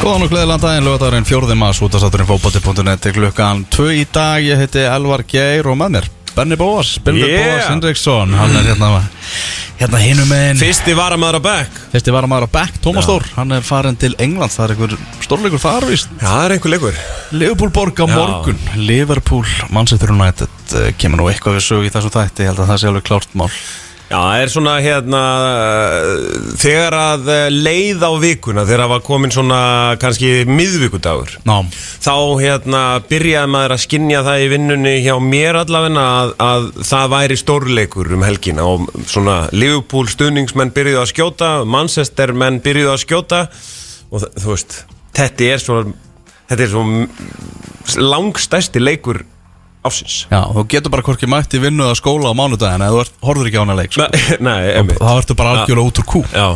Góðan og gleðilega daginn, lögadagurinn 4. maður, útastátturinn fókbóti.net til klukkan 2 í dag, ég heiti Elvar Geir og með mér, Benny Bóas, Benny Yeah. Bóas Hendriksson, hann er hérna, hérna hinum meginn, Fyrsti varamæður á back fyrsti var að maður á Beck, Tómas Þór, hann er farin til England, það er einhver stórleikur þarvist, Já, það er einhver leikur. Liverpool borg á morgun, Liverpool, Manchester United, eh, kemur nú eitthvað við sög í þessu þætti, ég held að það sé alveg klárt mál. Já, það er svona hérna Þegar að uh, leið á vikuna Þegar það var komin svona kannski miðvikudagur Ná, Þá hérna byrjaði maður að skinja það í vinnunni hjá mér allavegna að, að það væri stórleikur um helgina og svona Liverpool stuðningsmenn byrjuðu að skjóta Manchester menn byrjuðu að skjóta og þú veist, þetta er svo þetta er svo langstæsti leikur ásins já, þú getur bara hvorki mætt í vinnu eða skóla á mánudaginn eða þú ert, horfður ekki á hana leik, sko. Nei, einmitt. þá ertu bara algjörlega út úr kú. Já,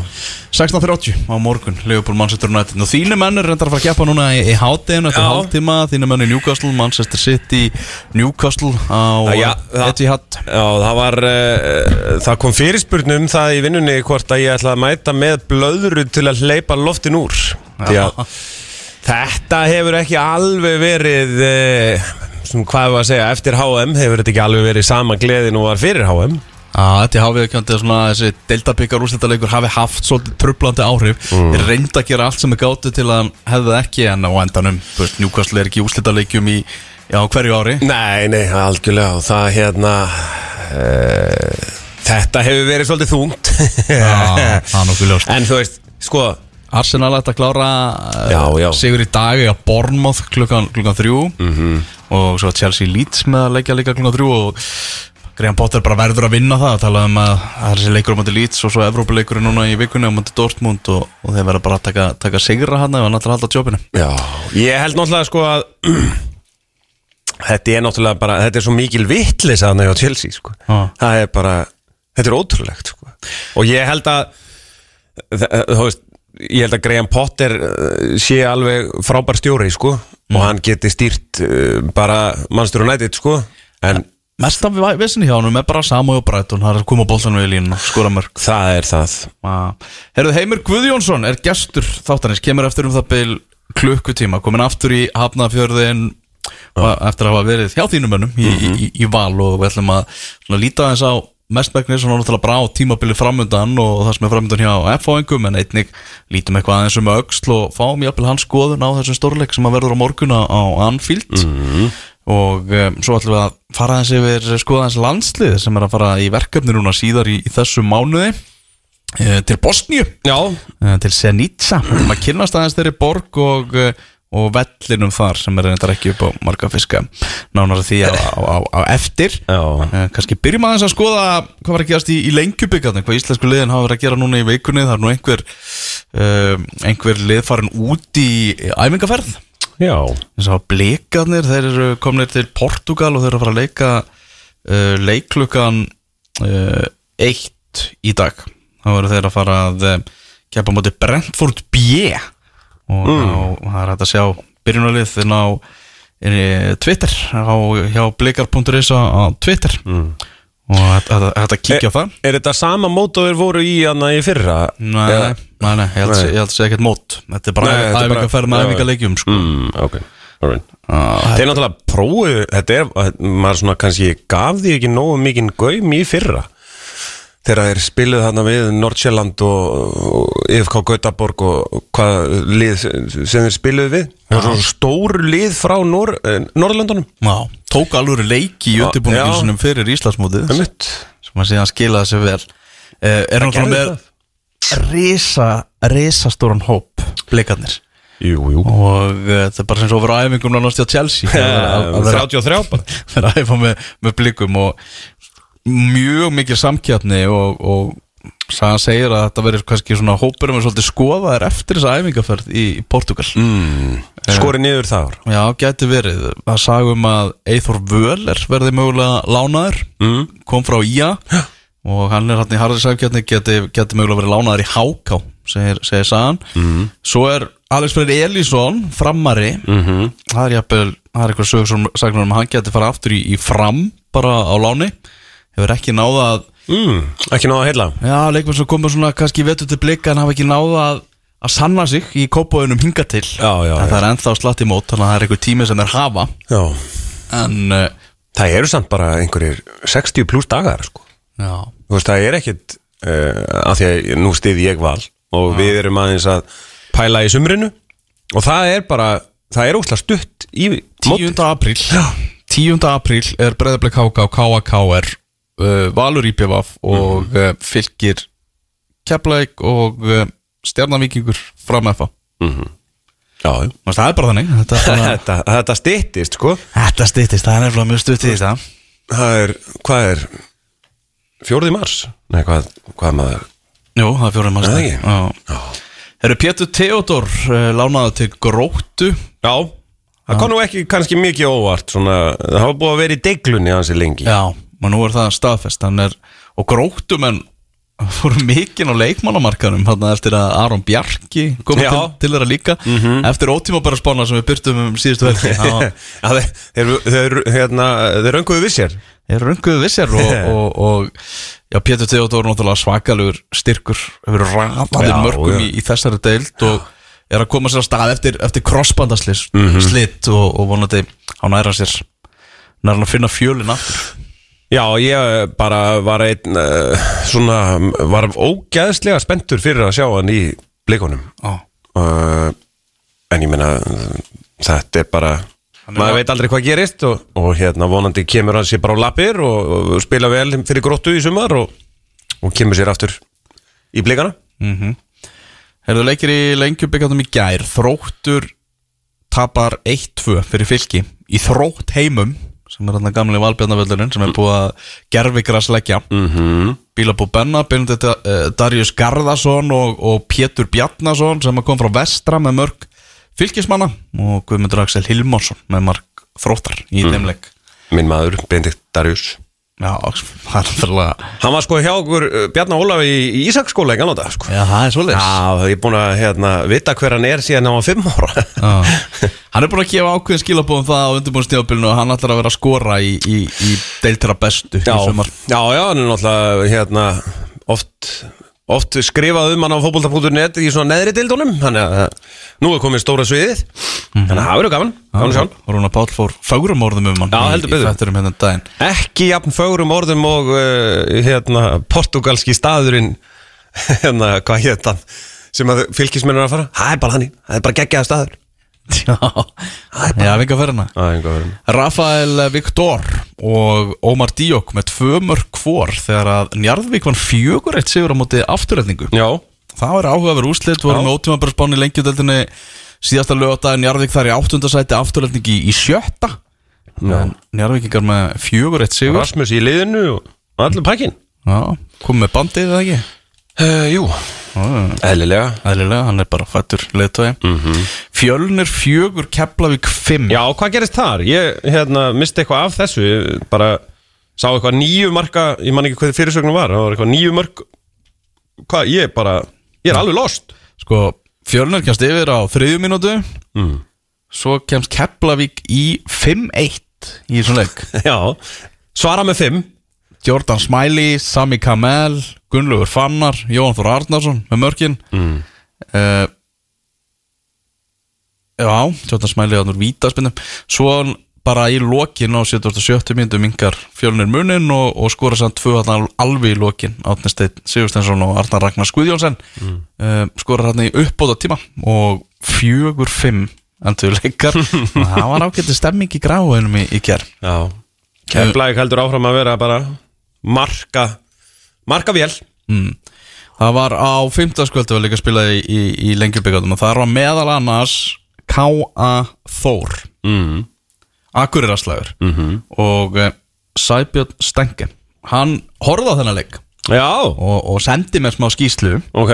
16.30 á morgun, Liverpool Manchester United. Og þínu menn er reyndar að fara að keppa núna í, í hátteginu eftir hálftíma, þínu menn í Newcastle Manchester City, Newcastle á Já, það- Etihad. Já, það var uh, það kom fyrirspurn um það í vinnunni hvort að ég ætla að mæta með blöðru til að hleypa loftin úr. Að þetta hefur ekki alveg verið uh, sem hvað við að segja, eftir HM hefur þetta ekki alveg verið sama gleðin og var fyrir HM Já, þetta hafið ekki að svona þessi deildabikar úrstættaleikur hafi haft svolítið trublandi áhrif Mm. reynda að gera allt sem er gátu til að hefði það ekki en á endanum, þú veist, Newcastle er ekki í úrstættaleikjum í, já, hverju ári Nei, nei, algjörlega og það hérna uh, þetta hefur verið svolítið þungt Já, það er nokkuð ljóst En þú veist, sko Arsenal ætti að klára Já, já. sigur í dag eða Bournemouth klukkan, klukkan þrjú Mhm. Og svo Chelsea Leeds með að leikja líka klukkan þrjú og Graham Potter bara verður að vinna það að tala um að það er þessi leikur á mæti Leeds og svo Evrópuleikurinn núna í vikunni á mæti Dortmund og, og þeir verða bara að taka, taka sigra hann ætlar að halda tjópinu Já, ég held náttúrulega sko að þetta er náttúrulega bara, þetta er svo mikil vittlis að næja á Chelsea sko. Það er bara, þetta er ótrúlegt sko. og ég held að þú veist, ég held að Graham Potter uh, sé alveg frábær stjóri sko, og hann geti stýrt uh, bara Manchester United sko, en Mest af vissinni hjá hann er bara Samu og Brighton. Það er að koma bóltanum í línu og skora mörg það er það. Herðu Heimir Guðjónsson er gestur þáttanins kemur eftir um það byl klukkutíma. Komin aftur í Hafnafjörðin eftir að hafa verið hjá þínum mönnum í, í, í, í val og við ætlum að líta aðeins á mestmæknir svona náttúrulega brá tímabili framundan og það sem er framundan hjá F-fáingum en einnig lítum eitthvað aðeins um öxl og fáum jafnvel hans skoðun á þessum stórleik sem að verður á morgun á Anfield. Og um, svo ætlum við að fara aðeins yfir skoða aðeins landslið sem er að fara í verkefni núna síðar í, í þessu mánuði. Eh, til Bosníu. Eh, til Senica maður kynnast aðeins þeirri borg og, eh, og vellinum þar sem er reyndar ekki upp á marga fiska. Nánar því á, á, á, eftir. Já, Eh, kannski byrjum aðeins að skoða hvað var að gerast í, í lengjubikatni hvað íslensku liðin hafa verið að gera núna í vikunni. Það er nú einhver uh, einhver lið farin út í æfingaferð. Já. Eins og blikarnir, þeir eru komnir til Portugal og þeir eru að fara að leika uh, leiklukan uh, eitt í dag. Þá eru þeir að fara að uh, keppa á móti Brentford B og, og það er hægt að sjá byrjunarlið inn á Twitter á, hjá blikar.is á, Twitter. Og hægt að, hægt að kíkja á það. Er þetta sama mót og þeir voru í hana í fyrra? Nei, Eða- nei, nei, ég held að ég held að segja ekkert mót. Þetta er bara þetta er æfingarferð með Já. æfingarleikjum sko. Mm, ok, alright Ah, Þeir náttúrulega prófuðu, þetta er, maður svona kannski gaf því ekki nógu mikinn gaum í fyrra þegar þeir spiluðu þarna við Nordsjælland og, IFK Gautaborg og hvað lið sem þeir spiluðu við. Það var svona stór lið frá Nor eh, Norðurlöndunum. Já, tók alveg leiki í sinum fyrir Íslandsmótið. Sem að síðan skilaði sér vel. Uh, Er hann gerði með risa, risa stóran hóp blikarnir Jú, jú. Og uh, það er bara sem svo æfingum nánast hjá Chelsea. Að vera- að- að vera- 33 bara æfa með, með blikum og mjög mikið samkjarni og, og Sagan segir að þetta verður kannski svona hópurum er svolítið skoðaðir eftir þessa æfingaferð í Portugal mm. Skori niður þar Já, gæti verið. Það sagum að Eithor Völer verði mögulega lánaður, mm. kom frá IA og hann er hann í harðisæfkjarni, geti, geti mögulega verið lánaður í HK, segir, segir Sagan. Mm. Svo er Alex Freyr Elísson, framari, Mm það er jafnvel, það er eitthvað sögur sem sagnar um að hann geti fara aftur í, í fram bara á láni. Hefur ekki náða að, mm. Ekki náða að heila já, leikmenn sem komur svona kannski vetur til blikka en hafa ekki náða að, að sanna sig í kópóðunum hinga til. Já, já, en það er ennþá slatt í mót þannig að það er einhver tími sem þeir hafa. En uh, Það eru samt bara einhverjir 60 pluss dagar sko. veist, það er ekkit uh, af því að nú stiði ég val og við erum aðeins að pæla í sumrinu. Og það er bara það er óslega stutt í móti 10. apríl. 10. apríl er Breiðablik HK og KAKR uh, Valur IPVF og Mhm. uh, fylgir Keflæk og uh, Stjarnavíkingur fram FA Já, já. Manst, það er bara þannig. Þetta, þetta, þetta, styttist sko. Þetta stýttist, það er nefnilega mjög stuttið það. Það er, hvað er Fjórði mars? Nei, hvað, hvað maður Jú, það er fjórum Er það mannstæð ekki? Herru Pétur Theodor lánaði til Gróttu. Já, það kom nú ekki kannski mikið óvart svona, það hafa búið að vera í deiglunni hansi lengi. Já, og nú er það staðfest er, og Gróttumenn fóru mikinn á leikmannamarkanum eftir að Aron Bjarki kom til, til þeirra líka. Eftir ótíma bara spána sem við byrtum um síðustu veldi þeir, þeir, þeir, hérna, þeir rönguðu við sér. Er rönguðu vissjar og, og, og já, Pétur Theodor náttúrulega svakalugur styrkur hefur rafaði Já, mörgum í, í þessari deild og er að koma sér að stað eftir, eftir crossbandaslis Mhm. slitt og, og vonandi á næra sér næra hann að finna fjölin aftur Já, ég bara var einn uh, svona, var ógæðslega spenntur fyrir að sjá hann í blikunum. Já, uh, en ég meina þetta er bara er maður veit aldrei hvað gerist og, og hérna vonandi kemur hann sér bara á lappir og, og spila vel fyrir gróttu í sumar og, og kemur sér aftur í blikana. Herðu leikir í lengjubikatum í gær. Þróttur tapar 1-2 fyrir fylki. Í þrótt heimum sem er hann gamli valbjarnavöldurinn sem er búið að gerfigras leggja. Mm -hmm. Bílabú Benna, Benedikt uh, Darius Garðarsson og, og Pétur Bjarnason sem kom frá vestra með mörg fylkismanna og Guðmundur Axel Hilmarsson með marg þróttar í þeim leik. Minn maður, Benedikt Darius Já, náttúrulega hann var sko hjá okkur uh, Bjarnar Ólafi í, í Ísaksskóla ekki annað sko. Já, það er svolítið Já, ég er búin að hérna, vita hver hann er síðan hann var fimm ára. Hann er búin að gefa ákveðin skilabóðum það á undirbúinstjábilinu og hann ætlar að vera að skora í, í, í deiltira bestu já, í sumar já, já, hann er náttúrulega hérna, oft, oft skrifað um hann á fótbolta.net í svona neðri deildunum þannig að nú er komið stóra sviðið. Þannig að það verður gaman, gaman að sjá Rúna Páll fór fagrum orðum um hann Já, í- í þættinum hérna um daginn. Ekki jafn fögrum orðum og uh, hérna, portugalski staðurinn hérna, hvað hétt hann sem fylgismennur að fara. Það er bara hann, það er bara geggjaða staður Já, vinga fyrir Það er einhver verið. Rafael Viktor og Ómar Díok með tvö mörg hvor þegar að Njarðvík vann fjögur eitt sigur á móti afturrætningu Já, Það var áhugaverð úrslit, voru Já. með ótíma bara spáni lengjudeldinni síðasta lögadagur Njarðvík þar í áttundasæti afturrætningi í sjötta. Njarðvíkingar með fjögur eitt sigur. Rasmus í liðinu og allur pakkin Já, komið með bandið eða ekki uh, Jú, eðlilega. Æðlilega, hann er bara fættur leðtói mm -hmm. Fjölnir fjögur Keflavík fimm. Já, hvað gerist þar? Ég hérna, misti eitthvað af þessu bara sá eitthvað nýju marka ég man ekki hvað fyrirsögnum var það var eitthvað nýju mörg hvað, ég bara, ég er alveg lost. Sko, Fjölnir kemst yfir á þriðju mínútu. Mm. Svo kemst Keflavík í 5-1 í þessum leik. Já, svara með fimm Jordan Smiley, Sami Kamel Gunnlaugur Fannar, Jóhann Þór Arnarsson með mörkin mm. Já, Jordan Smiley á núr vítaspinnum Svo bara í lokin á 77. myndu mingar fjölnir munin og, og skora samt tvö alveg í lokin Átni Steinn Sigurstensson og Arnar Ragnar Skuðjónsson mm. uh, skora þarna í uppbóta tíma og fjögur fimm endur leikar og það var ágætti stemming í gráðunum í, í kjær Já, Keflæk heldur áfram að vera bara marka marka vel mm. Það var á 15. skvöldu var líka spilað í, í, í lengjubíkardum og það var meðal annars K.A. Þór mm. Akuriraslægur. -hmm. og uh, Sæbjörn Stengen hann horfði á þennan leik og, og sendi mér smá skýslu ok.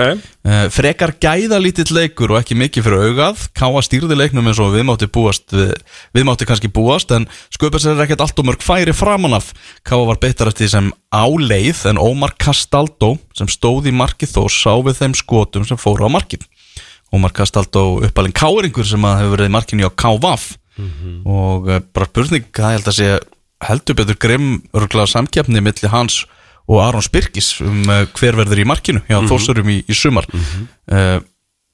Uh, frekar gæða lítill leikur og ekki mikið fyrir augað. K.A. stýrði leiknum eins og við mátti búast við, við mátti kannski búast en sköpur sér ekkert allt og mörg færi framan af. K.A. var beittar eftir sem áleið en Ómar Castaldo sem stóð í markið þó sá við þeim skotum sem fóru á markið. Ómar Castaldo uppalinn Káringur sem að hefur verið í markinu á K.V.A.F og uh, bara spurning það held að sé heldur betur grimm samkjafni milli hans og Aron Spyrkis um uh, hver verður í markinu hjá Þórsurum í, í sumar. Uh,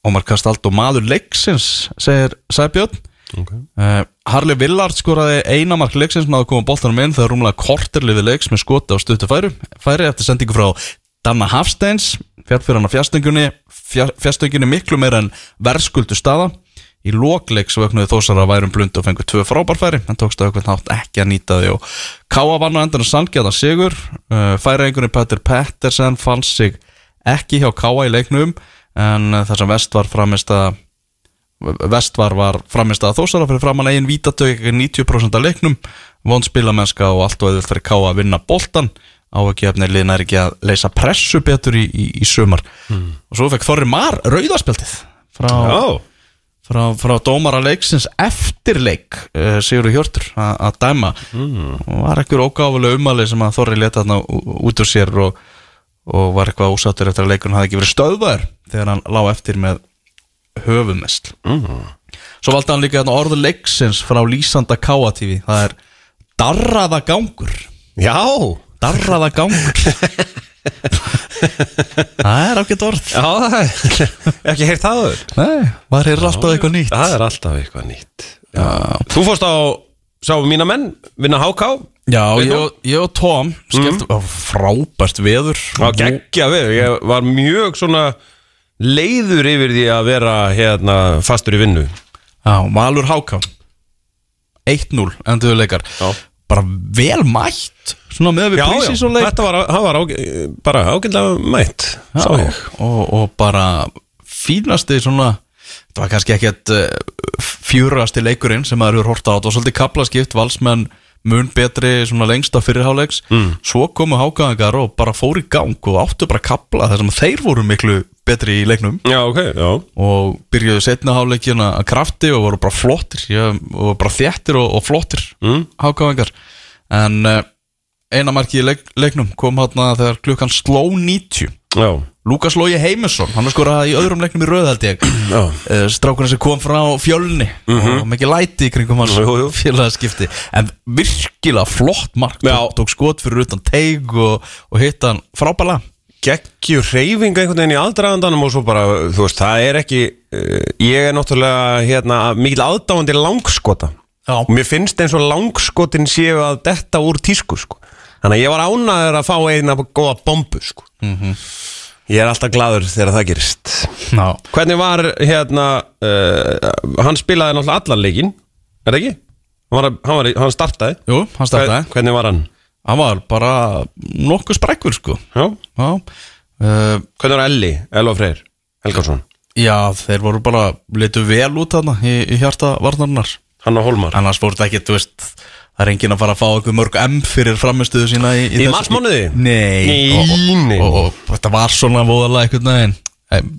Ómar Kastald og maður leiksins segir Sæbjörn okay. uh, Harley Villard skoraði eina mark leiksins náðu að koma boltanum inn þegar rúmlega korterliði leiks með skoti á stuttu færi færi eftir sendingu frá Danna Hafsteins fjall fyrir hann á fjastungunni fjastungunni miklu meira en verðskuldu staða í lokleiks vöknuði þósar að værum blund og fengur tvö frábærfæri en tókst að aukvæmt nátt ekki að nýta því og Káa vann á endan og sangjaða sigur. Uh, færaengurinn Petter Pettersen fann sig ekki hjá Káa í leiknum en uh, þar sem vest var framist að Vestvar var framist að þósara fyrir framann eigin vítatög 90% af leiknum. Von spilamennska og allt og eða fyrir ká að vinna boltan á ekki efni liðin er ekki að leysa pressu betur í, í, í sumar. Mm. og svo fekk Þorri Mar rauðarspjaldið frá, Já, frá, frá dómara leiksins eftir leik uh, Sigurður Hjörtur að dæma. Og var ekkur ógáfuleg umali sem að Þorri leta þarna út úr sér og, og var eitthvað ósattur eftir að leikurinn hafði ekki verið stöðvaður þegar hann lá eftir með höfumest Svo valdi hann líka þarna orðu leiksins frá lýsanda Káa TV það er darraða gangur já. Darraða gangur Það er ágætt orð. Já, það er ekki heyrt það. Nei, maður er alltaf eitthvað nýtt. Það er alltaf eitthvað nýtt. Já. Þú fórst á, sá mína menn vinna HK Já, ég, ég og Tom skellt mm. frábært veður. Já, geggja við, ég var mjög svona leiður yfir því að vera hérna fastur í vinnu. Já, Valur Háká 1-0 endur leikar Já. Bara vel mætt Svona með við prísís og leik. Þetta var, var ág, bara ágætlega mætt Já, og, og bara fínasti svona það var kannski ekkert uh, fjúrasti leikurinn sem maður hefur horta á. Það var svolítið kaplaskipt, valsmenn mun betri svona lengsta fyrirháleiks mm. svo komu hákaðingar og bara fóru í gang og áttu bara kapla þar sem þeir voru miklu betri í leiknum. Já, ok, já. Og byrjuðu setna háleikin að krafti og voru bara flottir já, og bara þéttir og, og flottir Mm. hákaðingar en uh, eina marki í leik, leiknum kom hérna þegar klukkan sló 90 Já, Lukas Lógi Heimisson, hann er skorað í öðrum leiknum í röð held ég. Já. Uh, strákurinn sem kom frá fjölni. Og mikið læti í kringum hans félagaskipti. En virkilega flott mark. Tók, tók skot fyrir utan teig og, og hitt hann frábæla geggjur reyfinga einhvern veginn í aldraðandanum og svo bara, þú veist, það er ekki uh, ég er náttúrulega hérna, mikil aðdáandi langskota. Já. og mér finnst eins og langskotin séu að detta úr tísku sko. Þannig að ég var ánæður að fá eina góða bombu sko. ég er alltaf gladur þegar það gerist Já, hvernig var hérna uh, hann spilaði náttúrulega allan leikinn er það ekki? Hann, var, hann, var, hann startaði jú, hann startaði hvernig var hann? hann var bara nokkuð sprekkur sko Já. Já, uh, hvernig var Elli? Elva Freyr Helgarsson já þeir voru bara litu vel út þarna í, í hjarta varnarinnar hann og Holmar annars voru þetta ekki, þú veist það er enginn að fara að fá eitthvað mörg M fyrir framistuðu sína í, Í þessu- marsmánuði? Nei, Nei, og, og, og, og þetta var svona voðalega einhvern veginn Em,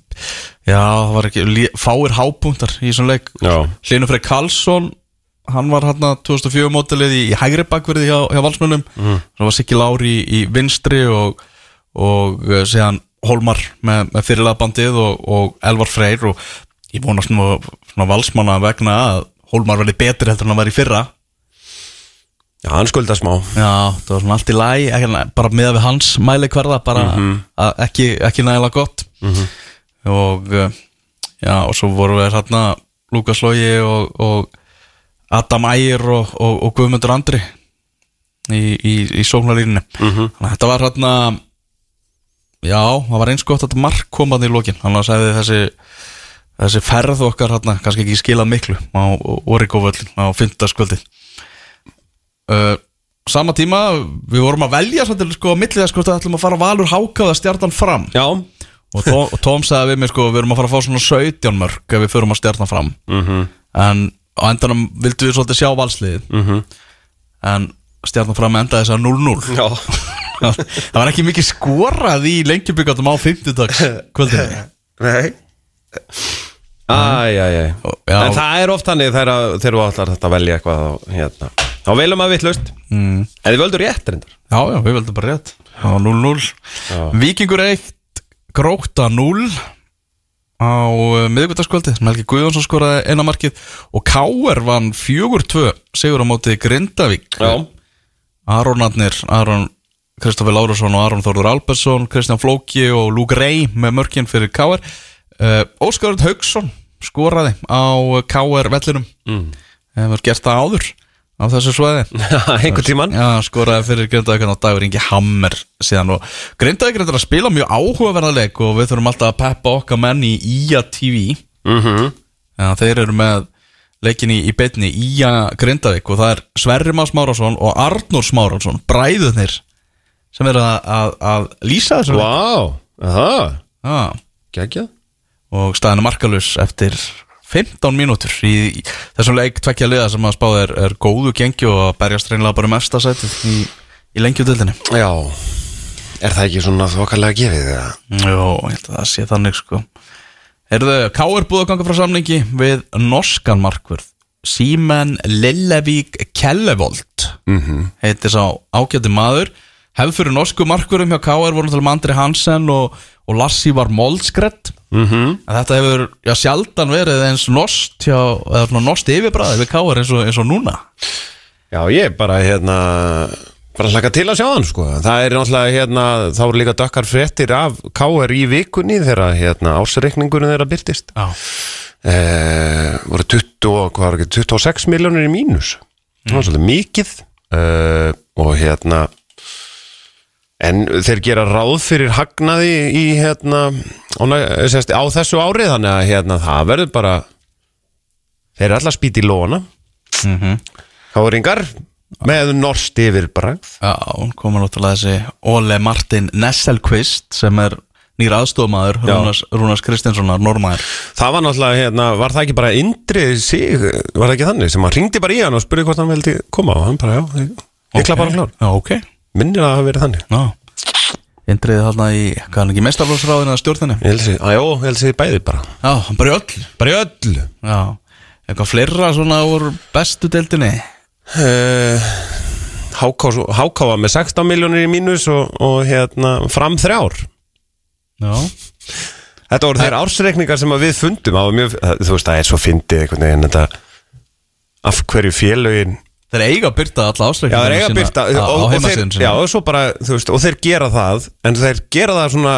Já, það var ekki fáir hápunktar í þessum leik Já. Hlynur Frey Karlsson hann var hérna 2004 mótilið í, í hægri bakverði hjá, hjá valsmönnum mm. svo var Siggi Lári í, í vinstri og, og uh, séðan Holmar með, með fyrirlaðbandið og, og Elvar Freyr og ég vonast nú svona valsmanna vegna að Holmar verði betri heldur en hann var í fyrra Já, hann skulda smá. Já, það var svona allt í læg ekki, bara með við hans mæli hverða bara að ekki, ekki nægilega gott. Og uh, já, og svo voru við hérna Lukas Lógi og, og Adam Ægir og, og, og Guðmundur Andri í, í, í sóknarlínunni. Þannig að þetta var hérna já, það var eins gott að mark komað í lokin. Þannig að sagði þessi þessi ferð okkar hérna, kannski ekki skilað miklu á Origo-völlin á fyndaskvöldi uh, sama tíma við vorum að velja svolítið sko að millið að sko að ætlum að fara valur hákaða stjartan fram. Já, og Tom, og Tom sagði við mig sko við erum að fara að fá svona 17 mörg ef við förum að stjartan fram. -hmm. en á endanum vildum við svolítið sjá valsliðið. -hmm. en stjartan fram endaði þess að 0-0 já. Það var ekki mikið skorað í lengjubíkandum á 50 dags kvöldinu Nei. Æj, æj, æj Og- já. En það er oft þannig þegar þegar þú ætlar þetta að velja eitthvað á, hérna. Þá velum að vittlust mm. En þið völdur rétt reyndar? Já, já, við veldum bara rétt. Það var 0-0 Víkingur 1, Gróta 0 á miðvikudagskvöldi sem Helgi Guðjónsson skoraði eina markið. Og Káer vann 4-2 sigur á móti Grindavík. Já, Aronarnir, Aron Kristoffer Lárusson og Aron Þórður Albersson Kristján Flóki og Luke Rey með mörkin fyrir Káer uh, Óskar Örn Haugsson skoraði á KR vellinum. Mm. hefur gert það áður á þessu svæði. Einhvern tímann. Já, skoraði fyrir Grindavík á dagur Ingi Hammer síðan. Og Grindavík er að spila mjög áhugaverðarleik og við þurfum alltaf að peppa okkar menn í IA TV mm Já, þeir eru með leikin í, beinni IA Grindavík og það er Sverri Más Márásson og Arnór Smárásson bræðunir sem eru að, að, að lýsa þessu leik. Vá, aha, Já, geggjað. Og staðinu markalus eftir 15 mínútur í, þessum leik tvekja liða sem að spáða er, er góðu gengi og að berjast reynilega bara mesta sætið í, í lengjudöldinni Já, er það ekki svona þokkalega gefið það? Jó, ég held að það sé þannig sko. Erðu, K er búið að ganga frá samningi við norskan markvörð. Símen Lillevík Kellevold mm -hmm. heitir sá ágæti maður hefð fyrir norsku markvörðum hjá K er voru náttúrulega Andri Hansen og, og Lassi var Moldskredd Mm -hmm. En þetta hefur já, sjaldan verið eins nost hjá, eða nost yfirbræði við káar eins eins og núna. Já, ég bara hérna bara hlaka til að sjá hann sko. Það er náttúrulega hérna, þá eru líka dökkar fréttir af KR í vikunni þegar hérna ásreikningunum þeirra byrtist Já, eh, voru 20, og- hvað var ekki, 26 miljónir í mínus. Það var svolítið mikið. Eh, og hérna en þeir gera ráð fyrir hagnaði í hérna sérst, á þessu árið þannig að hérna það verður bara þeir eru alltaf spýt í lóna mm -hmm. Káringar með norst yfir bragð já komur náttúrulega þessi Ole Martin Nesselqvist sem er nýr aðstofmaður Já. Rúnars, Rúnars Kristinssonar, normæður Það var náttúrulega, hérna, var það ekki bara Indrið sig, var það ekki þannig sem hann ringdi bara í hann og spurði hvort hann veldi koma og hann bara, já, ég, ég klappa hann klár. Já, ok Minnir að það hafi verið þannig. Já. Indriði þarna í, hvað er hann ekki, mestarflóksráðinu að stjórninu Ég held að segja, að jó, ég held að segja bæði bara. Já, bara í öll. Bara í öllu Já, eitthvað fleira svona úr bestu deildinni? Uh, Háká, Háká var með 16 miljónir í mínus og, og hérna, fram þrjár. Já. Þetta voru þeir ársreikningar sem við fundum. Á mjög, þú veist, það er svo fyndið einhvern veginn af hverju félögin Þeir eiga að byrta alla ásleikinu Já, þeir eiga að byrta á, á og, og, heimasíðun þeir, já, og bara, veist, og þeir gera það en þeir gera það svona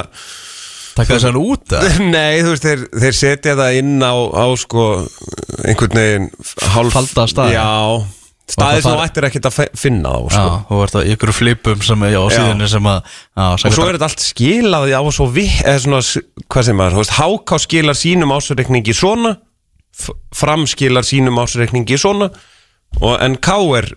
Takka þess að út eða? Nei, veist, þeir, þeir setja það inn á, á sko, einhvern veginn hálf, Falda staði. Já, Og staði sem þú ættir ekkert að finna Já, sko ert að í ykkur flipum sem er já, á Já. síðunni sem að já, Og svo er þetta allt skilað á svo við, eða svona, hvað sem veist, háká skilar sínum ásreikningi svona, f- fram skilar sínum ásreikningi svona, og en káer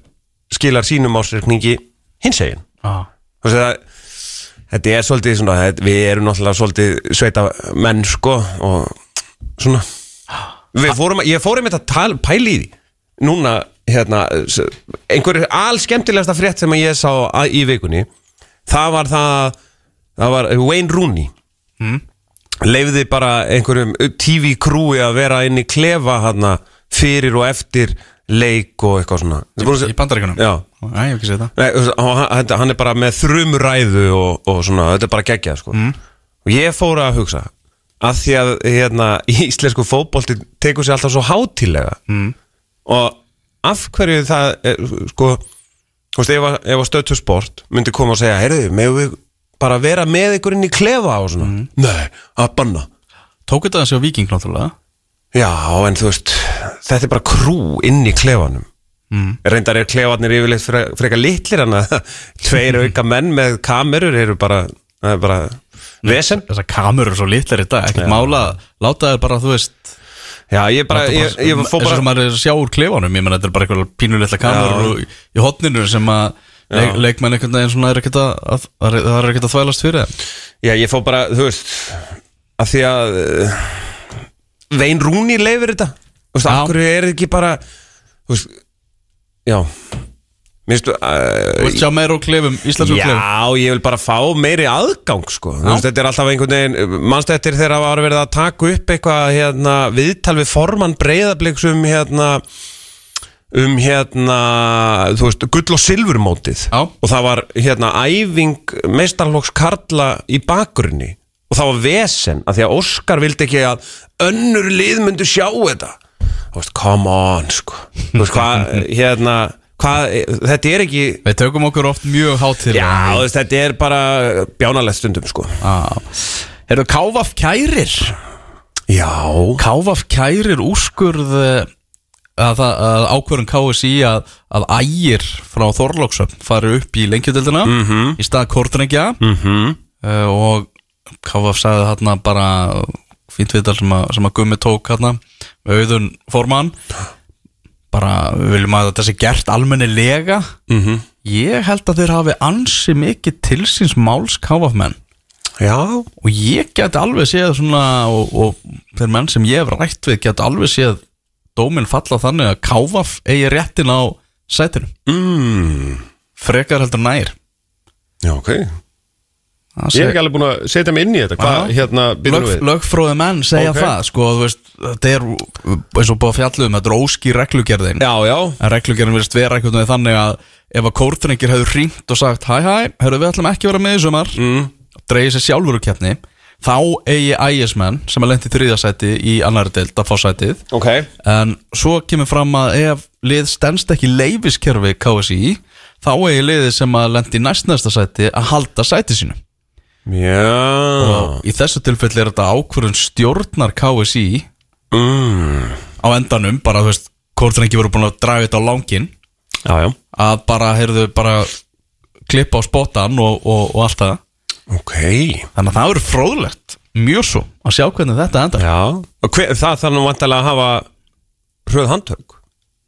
skilar sínum ásreikningi hins egin. Já, Þú veist, það, þetta er svolítið svona, við erum náttúrulega svolítið sveita menn, sko, og svona, við fórum, ég fórum þetta tal, pæli í því, núna, hérna, s- einhver all skemmtilegasta frétt sem ég sá í vikunni, það var það, það var Wayne Rooney, Mm. leifði bara einhverjum TV krúi að vera inn í klefa hérna fyrir og eftir leik og eitthvað svona. Í se- bandaríkunum Já. Næ, ég hef ekki séð það Nei, hann, hann er bara með þrumuræðu og, og svona, þetta er bara geggjað sko. og ég fór að hugsa að því að hérna, íslensku fótbolti tekur sér alltaf svo hátílega mm. og af hverju það er, sko þú veist, ef, að- að stöðtu sport myndi koma og segja, heyrðu, meðum við bara vera með ykkur inn í klefa og svona nei, að banna Tók þetta þessi á Viking náttúrulega já, en þú veist, þetta er bara krú inn í klefanum. Mm. reyndar er klefarnir yfirleitt fre- frekar litlir en að tveir auka menn með kamerur eru bara, það er bara vesen. Þessar kamerur svo litlar í dag Ekkert mála, láta þær bara, þú veist já, ég bara, ég, ég fór Eins og bara maður er að sjá úr klefanum. Ég menn þetta er bara eitthvað pínulitla kamerur í, í hotninu sem að leik, leikmenn einhvern veginn svona er ekkert að, að, að það er ekkert að þvælast fyrir þeim. Já, ég fór bara, þú veist að því að Vein Rúni leifir þetta? Þú veist, hverju er ekki bara þú veist, já. Mér Þú veistu vilt sjá meira úr klefum, íslensku klefum Já, ég vil bara fá meiri aðgang sko. Þú veist, Þetta er alltaf einhvern veginn Manstu eftir þegar það var verið að taka upp eitthvað hérna, viðtal við formann breyðabliks um hérna um hérna þú veist, gull og silfurmótið? Já. og það var hérna æfing meistarlóks Karla í bakgrunni og það var vesen að því að Óskar vildi ekki að önnur lið myndu sjá þetta Þú veist, come on sko. Þú veist hvað, hérna hvað, þetta er ekki Við tökum okkur oft mjög hátir Já, veist, þetta er bara bjánalegt stundum sko Erum Kávaf kærir? Já Kávaf kærir úrskurð eh, að, að ákvörðun KSI að, að ægir frá Þorlóksöfn fari upp í lengjadöldina Mhm. í stað Kortrengja mm -hmm. uh, og Kávaf sagði þarna bara fínt viðtal sem að, sem að Gummi tók með auðun formann. Bara við viljum að þetta sé gert almennilega. Mhm. ég held að þeir hafi ansi mikið til síns máls Kávaf menn. Já. Og ég get alveg séð svona og, og þeir menn sem ég hef rætt við get alveg séð dóminn falla þannig að Kávaf eigi réttin á sætinu. Mm. frekar heldur nær. Já, ok Ég er ekki alveg búin að setja mig inn í þetta. Hvað, hérna, byrjum við? lögfróði menn segja Ok. það sko, þú veist, þetta er eins og búið að fjalla um, þetta er óský reglugerðin. Já, já. En reglugerðin verðist vera einhvern veginn þannig að ef að kórtrengir hefur hringt og sagt hæ hæ, hörru við ætlum ekki að vera með í sumar mm. dreigir sér sjálfur úr keppni þá eigi ægismenn sem að lendi þriðasæti í annari deild að fá sætið. Ok. En svo kemur fram að ef lið stendst ekki leifiskerfi KSI þá eigi liðið sem að lendi í næstnæsta sæti að halda sæti sínu Já. Og í þessu tilfelli er þetta ákvörðun stjórnar KSI mm. á endanum, bara þú veist hvort hann ekki verið búin að draga þetta á langin Já, já. Að bara, heyrðu, bara klippa á spotan og, og, og allt það. Ok. Þannig að það verður fróðlegt mjög svo að sjá hvernig þetta endar. Já. Og hver, það þarf nú vantilega að hafa Hröð handtök.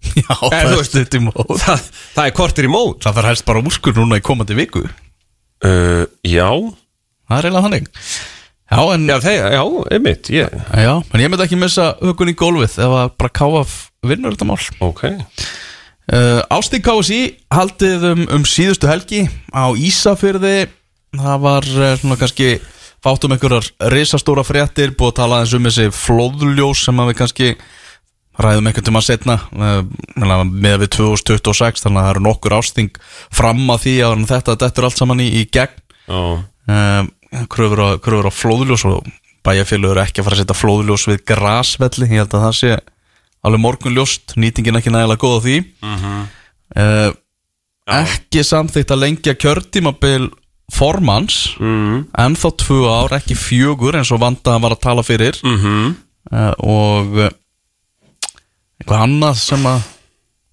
Já, það þú er stutt í mót. Það, það er kortir í mót. Það þarf helst bara úrskur núna í komandi viku. Uh, Já Það er eiginlega þannig. Já, en, Já, þeir, já, einmitt ég. já, en ég myndi ekki missa huggun í gólfið ef að bara káaf vinnur þetta mál. Ok. Uh, Ástík KSI haldið um, um síðustu helgi á Ísafyrði það var uh, svona kannski fátum einhverjar risastóra fréttir búið að tala eins um þessi flóðljós sem að við kannski ræðum einhvern tíma setna uh, með við 2026 þannig að það eru nokkur ásting fram að því að þetta dettur allt saman í, í gegn. Já uh, kröfur, á, kröfur á flóðljós og bæjarfélögur ekki að fara að setja flóðljós við grasvelli, ég held að það sé alveg morgunljóst, nýtingin ekki nægilega góð á því. Uh, ekki samþykkt að lengja kjörtímabil formans mm. en þá tvö ár, ekki fjögur eins og vanda var að tala fyrir. Mm -hmm. uh, og uh, eitthvað annað sem að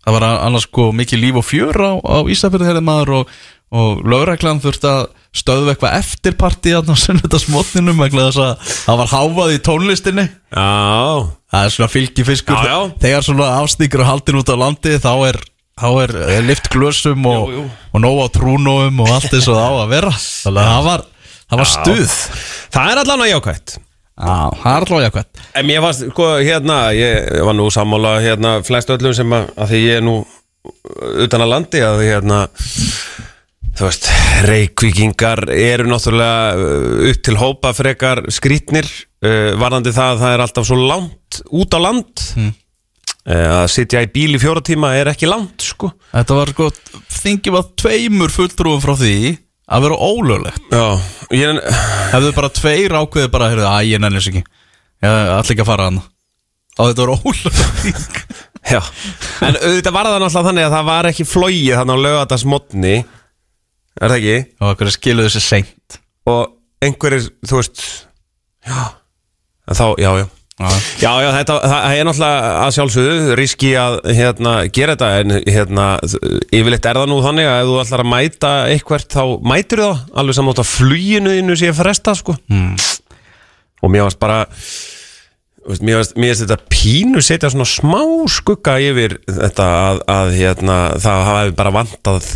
það var annars sko mikið líf og fjör á, á Ísafjörði þeirri maður og, og lögreglan þurfti að stöðu eitthvað eftirparti á sunnudasmotninum það var háfað í tónlistinni. Já. Það er svona fylgifiskur. Já, já. þegar svona afstíkur og haldin út á landi þá er, þá er, er lift glösum og, og nóg á trúnóum og allt eins og það á að vera. Það var, það var stuð. Það er allan að jákvætt. Já, það er allavega jákvæmt En mér varst, sko, hérna, ég var nú sammála, hérna, flest öllum sem að, að því ég er nú utan að landi, að hérna, þú veist, reykvíkingar eru náttúrulega uh, upp til hópa frekar skrítnir, uh, varðandi það að það er alltaf svo langt út á land, Mm. uh, að sitja í bíl í fjóra tíma er ekki langt, sko. Þetta var sko, þingi var tveimur fulltrúum frá því að vera ólöglegt. Ég, Hefðu bara tveir ákveðið bara, æ, ég nennis ekki. Ég ætla ekki að fara hann Og þetta var ólöglegt. Já, en auðvitað var það náttúrulega þannig að það var ekki flóið þannig á lögatarsmotni, er það ekki? Og okkur skiluðu þessi seint? Og einhverjir, þú veist já, en þá, já, já. Já, Já, þetta það er náttúrulega að sjálfsögðu riski að hérna, gera þetta. En hérna, yfirleitt er það nú þannig að ef þú ætlar að mæta eitthvert þá mætir það. Alveg saman átt að fluginu þínu sé fresta sko. Mm. og mér varst bara veist, mér varst, mér varst þetta pínu setja svona smá skugga yfir þetta að, að hérna, það hafi bara vantað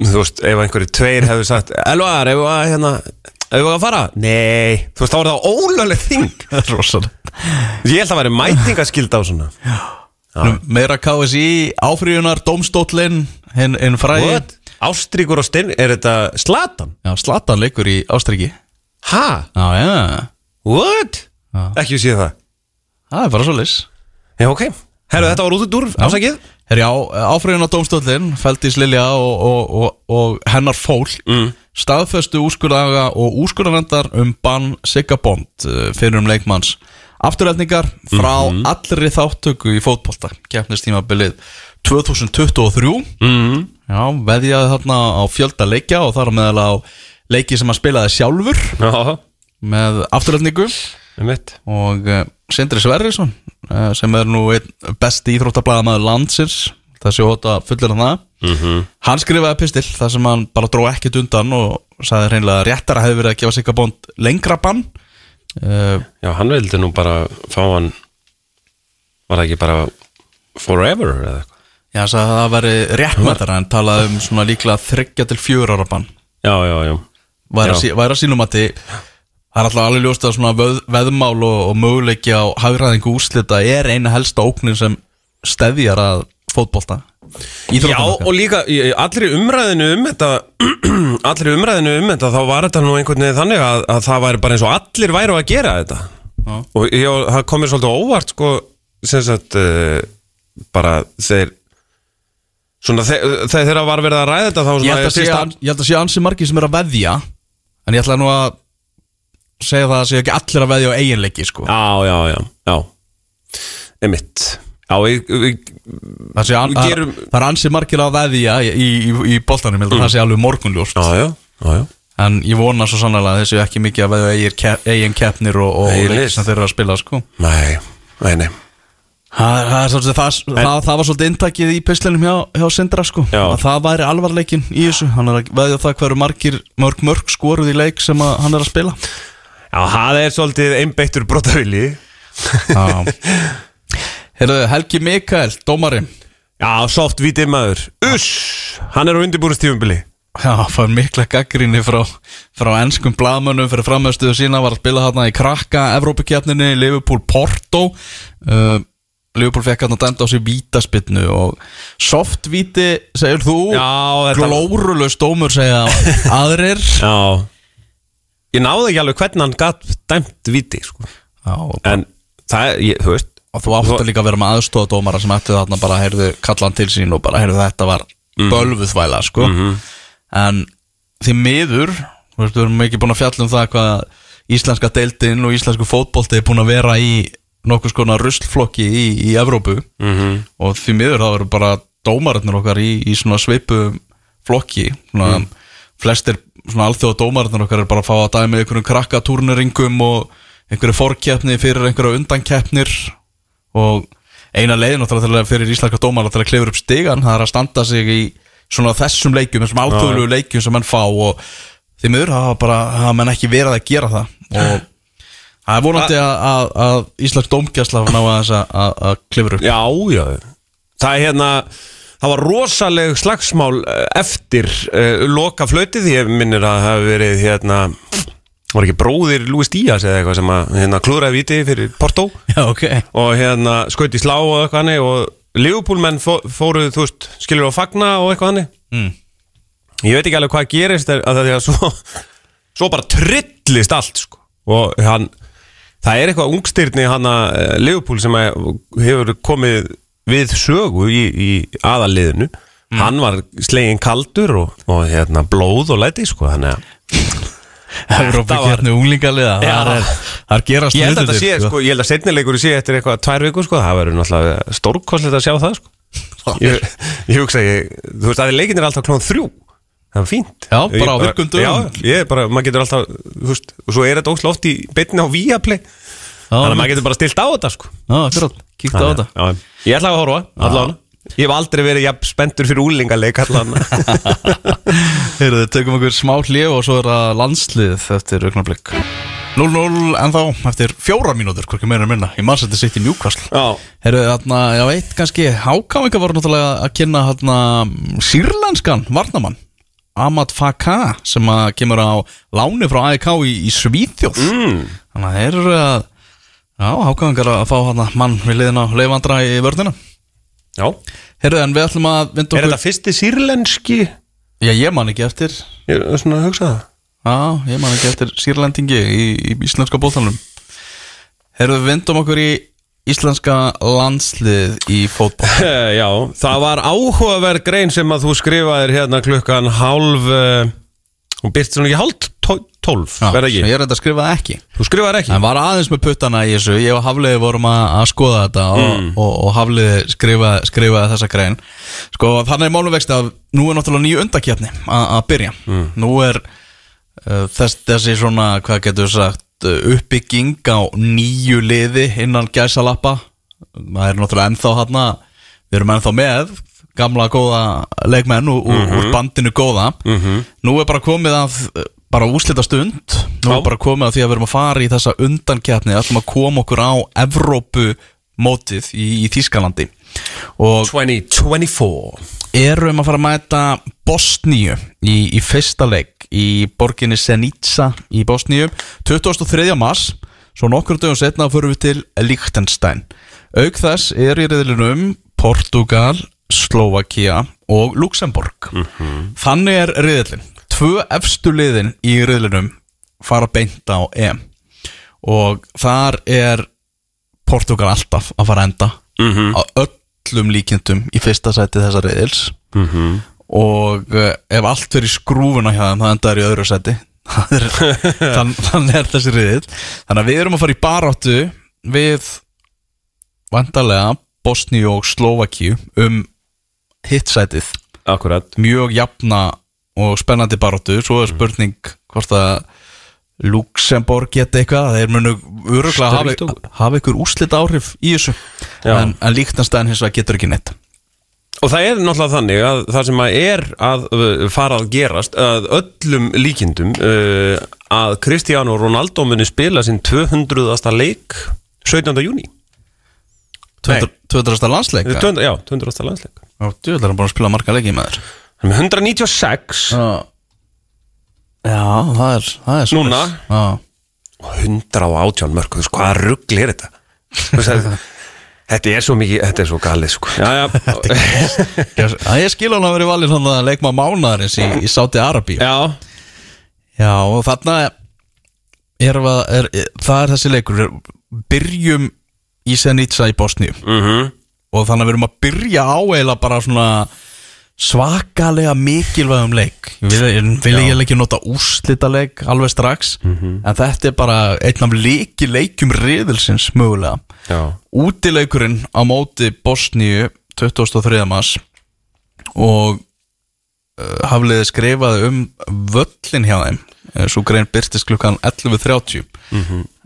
þú veist, ef einhverju tveir hefðu sagt Elvar, ef að hérna við að fara? Nei, þú veist, þá er það ólögleg þing. Það er rosalega Ég held að væri mætingaskild á svona. Nú, Meira KSI, áfríunar, dómstóllin Hinn hin fræði What? Ástríkur og stinn, er þetta slatan? Já, Slatan leikur í Ástriki. Ha? Já, já, What? Já. Ekki sé það. Það er bara svo lis Já, ok. Herru, þetta var út úr ásækið Herjá, áfríunar dómstóllin Feldís Lilja og, og, og, og hennar fólk mm. staðföstu úrskurðaga og úrskurðarendar um bann Sigga Bond uh, fyrir um leikmanns afturreldningar frá allri þáttöku í fótbolta keppnistímabilið 2023 Mm. já, veðjaði þarna á fjölda leikja og þar á meðal á leiki sem hann spilaði sjálfur Já, með afturreldningu einmitt. Og uh, Sindri Sverrisson uh, sem er nú besti íþróttablaðamaður landsins. Það sé að fullir hann það. Mhm. hann skrifaði pistil þar sem hann bara dró ekkert undan og sagði hreinlega að réttara hefði verið að gefa sig að bónd lengra bann. Uh, Já, hann vildi nú bara fá hann Var það ekki bara Forever eða eitthvað? Já, hann sagði að það væri réttmættara en talaði um svona líklega þryggja til fjör ára bann. Já, já, já. Væri að sínum að þið það er alltaf alveg ljóst að svona veð, veðmál og, og möguleiki á hagræðingu úslita er eina helsta óknin sem steðjar að fótbolta. Já, og líka í allri umræðinu um þetta allri umræðinu um þetta þá var þetta nú einhvern veginn þannig að, að það væri bara eins og allir væru að gera þetta. Já. og ég, það kom mér svolítið óvart sko, sem sagt uh, bara þeir svona þe þegar þeirra var verið að ræða þetta þá ég held að sé, ég held að sé ansi margir sem er að veðja en ég ætla nú að segja það að sé ekki allir að veðja á eiginleiki sko. Já, já, já, já. Emitt Já, við, við, það, sé Við gerum- það er ansi margir að veðja í, í, í, boltanum, að það sé alveg morgunljóst. Já, já, já, já. En ég vona svo sannlega að þessu ekki mikið að veðja eigin, ke- eigin keppnir og, og Eigin leiki lið. sem þeir eru að spila sko. Nei, nei, nei. Það, það, það, það, það var svolítið inntakið í pislinum hjá, hjá Sindra sko. Það væri alvarleikin í þessu. Hann er að veðja það hverju margir mörg mörg skoruð í leik sem hann er að spila Já, það er svolítið einbeittur brotavili Herðu, Helgi Mikael, dómari Já, soft vítið maður. Uss, hann er á undirbúrustífumbili Já, fær mikla gaggrinni frá, frá ennskum blaðmönnum fyrir framöðstuðu sína var að spila þarna í krakka Evrópukjarninni, Liverpool Porto. Uh, Liverpool fekk að denda á sig vítaspinnu og softvíti, segir þú? Glórulust dómur segja aðrir. Já Ég náði ekki alveg hvernig hann gatt dæmt viti sko. Já, En það, er- ég, þú veist og þú átti líka að vera með aðstofadómara sem ætti þarna bara, heyrðu, kalla hann til sín og bara, heyrðu, þetta var mm. bölvuðvæla, sko en því miður þú veist, við erum ekki búin að fjalla um það hvað íslenska deildin og íslensku fótbolti er búin að vera í nokkuð skona ruslflokki í, í Evrópu -hmm. og því miður það eru bara dómarinnir okkar í, í svona sveipu flokki svona, flestir svona alþjóða dómarinnir okkar er bara að fá að dæmi einhverjum krakkatúrneringum og einhverju fórkeppni fyrir einhverju undankeppnir. Og eina leiðin náttúrulega fyrir íslenska dómara til að klefur upp stigan það er að standa sig í svona þessum leikjum þessum alþjóðlegu leikjum sem menn fá og því miður hafa menn ekki verið að gera það. Og það er vonandi að, að, að íslensk dómgæsla ná að klefur upp. Já, já. Það er hérna Það var rosaleg slagsmál eh, eftir uh, loka flautið Ég minnir að það hafi verið hérna var ekki bróðir Luis Díaz eða eitthvað sem að hérna, klúðraði viti fyrir Porto. Já, ok. Og hérna skaut í slá og eitthvað hannig og Liverpoolmenn fó, fóruð, þú veist, skilur á fagna og eitthvað hannig mm. ég veit ekki alveg hvað gerist er, að það er svo, svo bara trillist allt sko. og hann það er eitthvað ungstyrni hann að Leopold sem að hefur komið við sögu í, í aðaliðinu hann var slegin kaldur og, og hérna, blóð og læti sko, þannig að Európa var- kérni unglingaliða Já. það er, það er gerast ég held að þetta sé, hlutirnir, sko, ég held að setnilegur sé eftir eitthvað tvær vikur, sko, það verður náttúrulega stórkostlegt að sjá það, sko. Ég, ég hugsa, ég, þú veist, að leikin er alltaf klón þrjú. Það er fínt. Já, bara á virkum dögum. Já, ég er bara, maður getur alltaf, þú veist og svo er þetta ósla oft í beinni á Viaplay þannig að maður getur bara stilt á þetta, sko. Já, akkurat, kíkta á þetta. Já, ég ætla að horfa, allan. Ég hef aldrei verið jafn spenntur fyrir úlingaleik allan. Heyrðu, tökum okkur smá hlið og svo er það landslið eftir augnablik. 0-0 en þá eftir fjóra mínútur, hvorki meira en minna í mannsætti sitt í Newcastle. Já, Heyrðu, þarna, ég veit kannski. Hákáinga voru náttúrulega að kynna þarna sírlenskan varnamann Amat Faka sem að kemur á láni frá AEK í, í Svíþjóð. Mm. Þannig að þeir eru að Já, hákangar að fá hana mann við liðin á leifandra í vörðina Já. Herru, en við ætlum að vinda okkur Er þetta fyrsti sírlenski? Já, ég man ekki eftir Ég er svona að hugsa það. Já, ég man ekki eftir sírlendingi í, í íslenska bóðtalunum Herru, við vindum okkur í Íslenska landslið í fótból eh, Já, það var áhugaverð grein sem að þú skrifaðir hérna klukkan halv og byrst svona ekki halv 12 Verða ekki? Ég er þetta að skrifa ekki. Þú skrifaði ekki? En var aðeins með puttana í þessu. Ég og Hafliði vorum að, að skoða þetta og, Mm. og, og Hafliði skrifaði skrifa þessa grein. Sko þannig er málumvexti að nú er náttúrulega nýju undakefni að byrja. Mm. Nú er uh, þess, þessi svona, hvað getur sagt uh, uppbygging á nýju liði innan gæsalappa. Það er náttúrulega ennþá hann við erum ennþá með gamla góða leikmenn úr, úr mhm. bandinu góða. Mhm. Nú er bara komið að uh, bara úslita stund. Nú er bara komið að því að við erum að fara í þessa undankjarni ætlum að koma okkur á Evrópu mótið í, í Þýskalandi. Og 2024 erum að fara að mæta Bosníu í, í fyrsta leik í borginni Senica í Bosníu. 23. mars svo nokkur dögum setna fyrir við til Liechtenstein. Auk þess er í riðlinum Portugal, Slovakia og Luxemburg þannig er riðlin tvö efstu liðin í riðlinum fara beint á EM. Og þar er Portugal alltaf að fara enda á öllum líkindum í fyrsta sæti þessa reyðils -hmm. og uh, ef allt verið skrúfuna hjá þeim það endar í öðru sæti. Þann, þannig er þessi reyðil þannig að við erum að fara í baráttu við vandarlega Bosníu og Slovakíu um hitt sætið. Akkurat mjög jafna og spennandi baráttu svo er spurning hvort að Luxemburg geta eitthvað þeir munu öruglega hafa, Stórleikur. hafa ykkur úslit áhrif í þessu en, en líktanstæðin hins vegar getur ekki neitt Og það er náttúrulega þannig að það sem að er að uh, fara að gerast að öllum líkindum uh, að Cristiano Ronaldo muni spila sinn 200. leik 17. júni 200. 200. landsleik Já, 200, Já, 200. landsleik djúðlega er hann búin að spila marga leiki með þér Hann er með 196 Já, það er, það er Núna? og 118 mörg, þú veist, hvaða ruggli er þetta? Þú veist, þetta- Þetta er svo mikið, þetta er svo galið sko. Já, já, Já, ég skil hann að vera valið svona leikma mánaðarins í, í Sáti Arabi já, Já, og þarna er, er, er, það er þessi leikur. Er, byrjum í Senica í Bosníu. Mhm. Og þannig að við erum að byrja á eiginlega bara svona svakalega mikilvægum leik. Við vil ég ekki nota úrslita leik alveg strax en þetta er bara einn af leiki leikjum riðilsins mögulega. Útileikurinn á móti Bosníu 23. mars og uh, hafliði skrifaði um völlin hjá þeim. Uh, svo grein byrtist klukkan 11.30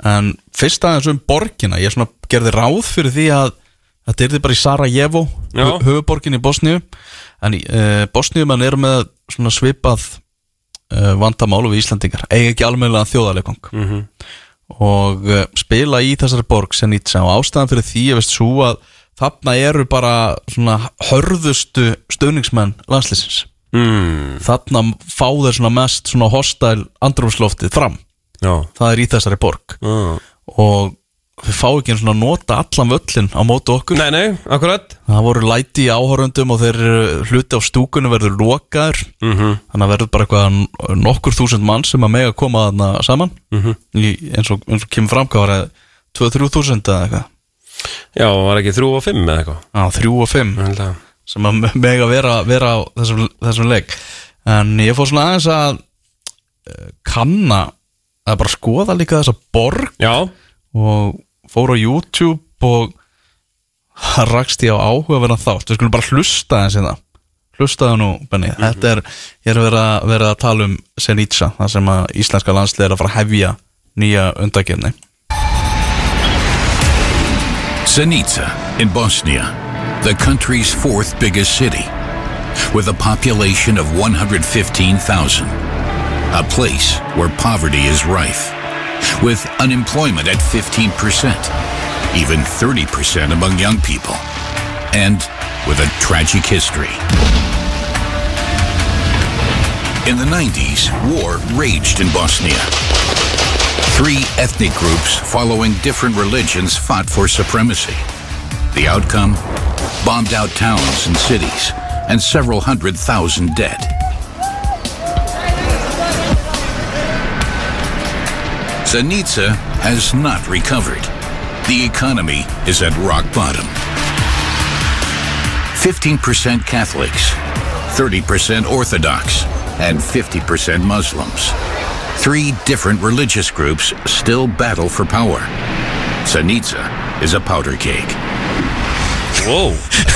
en fyrst aðeins um borgina. Ég gerði ráð fyrir því að þetta er bara í Sarajevo höfuborgin í Bosníu en uh, Bosníumenn eru með svona svipað uh, vandamál við Íslandingar eiga ekki almennilega þjóðarleikong mhm. Og uh, spila í þessari borg sem nýtsa og ástæðan fyrir því ég veist svo að þarna eru bara svona hörðustu stöðningsmenn landslýsins mm, þarna fá þeir svona mest svona hostile andrumsloftið fram. Já, það er í þessari borg. Ah. og við fá ekki að nota allan völlin á móti okkur. Nei, nei, það voru læti í áhorundum og þeir eru- hluti á stúkunum verður lokaður. Mm þannig að verður bara eitthvað nokkur þúsund mann sem að mega koma þarna saman. Í, eins, og, eins og kemur fram hvað var það? 2-3 þúsund eða eitthvað? Já, var ekki þrjú og fimm eða eitthvað? Á 3 og 5 Ég held að- sem að mega vera, vera á þessum, þessum leik. En ég fór svona aðeins að eh, kanna að bara skoða líka þessa borg. Já, og fór á YouTube og rakst ég á áhugaverðan þátt. Við skulum bara hlusta aðeins í það hlustaðu nú Benni, þetta er ég er verið að, verið að tala um Senica það sem að íslenska landslið er að fara að hefja nýja undakefni Zenica in Bosnia, the country's fourth biggest city, with a population of 115,000. A place where poverty is rife, with unemployment at 15%, even 30% among young people, and with a tragic history. In the 90s, war raged in Bosnia. Three ethnic groups following different religions fought for supremacy. The outcome? Bombed out towns and cities, and several hundred thousand dead. Zenica has not recovered. The economy is at rock bottom. 15% Catholics, 30% Orthodox, and 50% Muslims. Three different religious groups still battle for power. Zenica is a powder keg. wow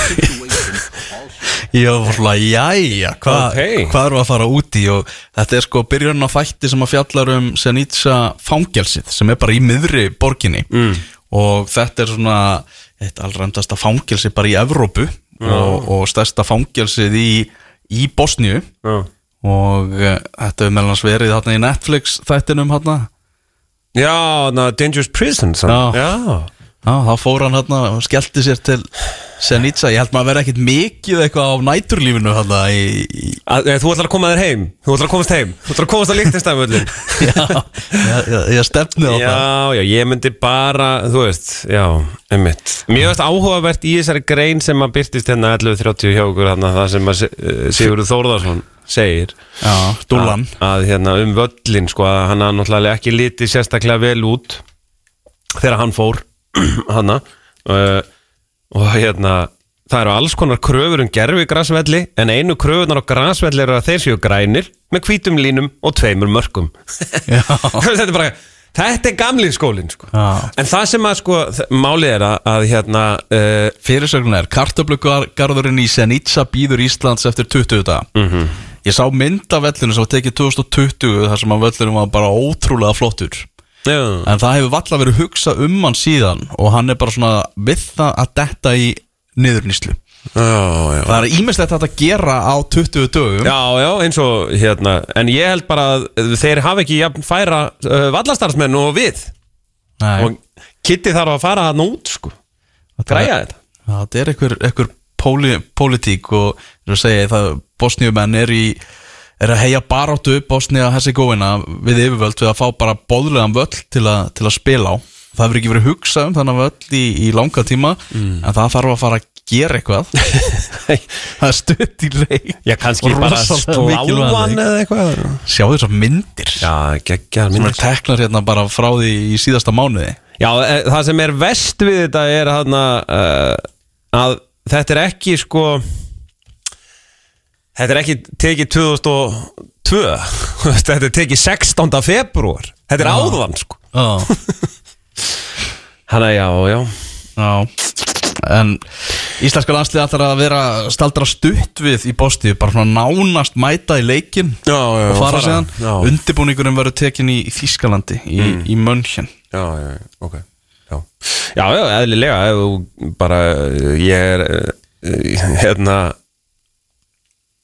Ég var svona, jæja, hva, Ok. hvað erum við að fara út í og þetta er sko byrjun á þætti sem að fjallar um Senitsa fangelsið sem er bara í miðri borginni mm. og þetta er svona eitt allræmdasta fangelsi bara í Evrópu og, og stærsta fangelsið í, í Bosníu Já, og uh, þetta hefur meðal hans verið þarna í Netflix þættinum þarna já na, Dangerous Prison sann. Já. já. Þá fór hann hérna og skellti sér til Senitsa, ég held maður að vera ekkit mikið eitthvað á næturlífinu hérna í, Þú ætlar að koma þér heim. Þú ætlar að komast heim. Þú ætlar að komast að líktinstæðumöllin Já, ég, stefni á það. Já, já, ég myndi bara, þú veist, já, einmitt. Mér veist áhugavert í þessari grein sem að byrtist hérna 11.30 hjá okkur þarna, það sem að eh, Sigurður Þórðarsson segir Já, að, að hérna um völlin sko að hann náttúrulega ekki litið sérstaklega vel út þegar hann fór hana uh, og hérna það eru alls konar kröfur um gerfi grasvelli en einu kröfunar á grasvelli eru að þeir séu grænir með hvítum línum og tveimur mörkum. Já, þetta er bara þetta er gamli skólinn sko. En það sem að sko málið er að, að hérna uh, fyrirsögnin er Kartöflugarðurinn í Senitsa býður Íslands eftir 20 daga. Mhm. Ég sá mynd af vellinu sem var tekið 2020 þar sem að vellinu var bara ótrúlega flottur já, En það hefur valla verið hugsað um hann síðan og hann er bara svona við það að detta í niðurnýslu já, já. Það er ímestlegt þetta að gera á 20 dögum. Já, já, eins og hérna En ég held bara að þeir hafa ekki jafn færa uh, vallastarsmenn og við. Nei, Og Kitty þarf að fara hann út, sko. Græja þetta. þetta er einhver, einhver póli, pólitík og segja það bosníumenn er í er að heia baráttu Bosnia Herzegovina við yfirvöld við að fá bara bóðlegan völl til, a, til að spila á? Það hefur ekki verið hugsað um þannig völl í, í langa tíma Mm. en það þarf að fara að gera eitthvað. Það er stutt í leik. Já, kannski Og bara leik. eða eitthvað. Sjá þessar myndir. Já, geggjar sem minn er teknar hérna bara frá því í síðasta mánuði. Já, e, það sem er vest við þetta er hann uh, að þetta er ekki sko þetta er ekki tekið 2002 þetta er tekið 16. februar þetta er áðvan sko. Hanna, já, já. Já. En íslenska landslið ætlar að vera staldra stutt við í Bostíu bara svona nánast mæta í leikin Já, já, og fara síðan. Já. undirbúningurinn verður tekin í, Þískalandi í, Mm. í Mönchen Já, já, ok. Já, já, já eðlilega bara, ég er uh, hérna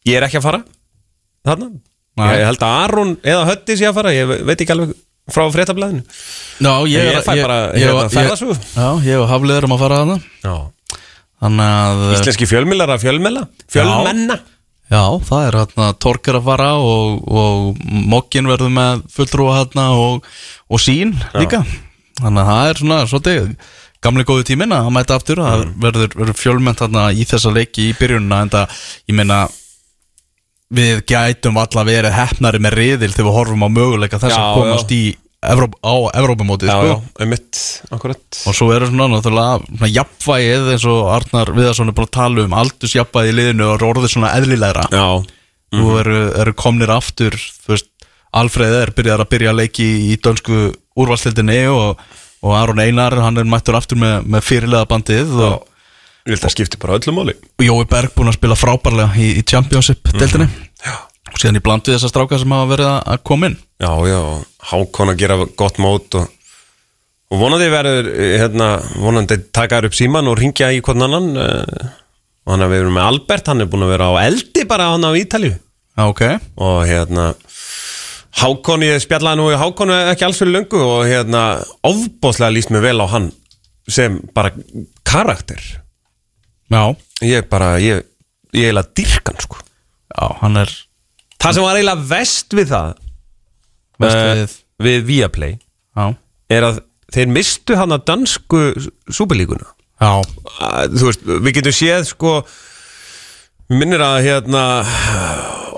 ég er ekki að fara þarna. Nei. ég held að Aron eða Hötti sé að fara ég veit ekki alveg frá fréttablaðinu. Já, ég, Ég fæ bara, hérna, ferðasögu. Já, ég og Hafliður um að fara þarna. Já. Þannig að Íslenski fjölmiðlar að fjölmiðla? Fjölmenna? Já, það er hérna Torkar að fara og, og Mokkin verður með fulltrúa hérna og, og sín líka. Þannig að það er svona svolítið gamli góðu tíminn að mæta aftur. Það Mm. verður, verður fjölmennt hérna í þessa leiki í byrjunina en það, ég meina við gætum alla verið hefnari með riðil þegar við horfum á möguleika þess Já, að komast í Evróp, á Evrópumótið Já, sko. já, og svo eru svona náttúrulega jafnvægið eins og Arnar Viðarsson er búin að tala um aldursjafnvægið í liðinu og orðið svona eðlilegra. Já, Nú eru, eru komnir aftur veist, Alfreð er byrjar að byrja að leiki í dönsku úrvalstildinni og, og Aron Einar, hann er mættur aftur með, með fyrirlega bandið og, ég held að skipti bara öllum máli. Og Jói Berg búin að spila frábærlega í, í Championship deildinni. Já. Og síðan í bland við þessar strákar sem hafa verið að, koma inn. Já, já, Hákon að gera gott mót og, og vonandi verður eh, hérna, vonandi taka þér upp síman og ringja í hvern annan uh, og hann er við erum með Albert, hann er búin að vera á eldi bara hann á Ítalíu. Já, ok, og hérna Hákon, ég spjallaði nú í Hákon ekki alls fyrir löngu og hérna ofbóðslega líst mér vel á hann sem bara karakter já, ég bara, ég, ég eiginlega dyrkan sko. Já, hann er það sem var eiginlega vest við það Verst eh, við- við Viaplay já, er að þeir mistu hann að dansku súperlíkuna já, þú veist, við getum séð sko minnir að hérna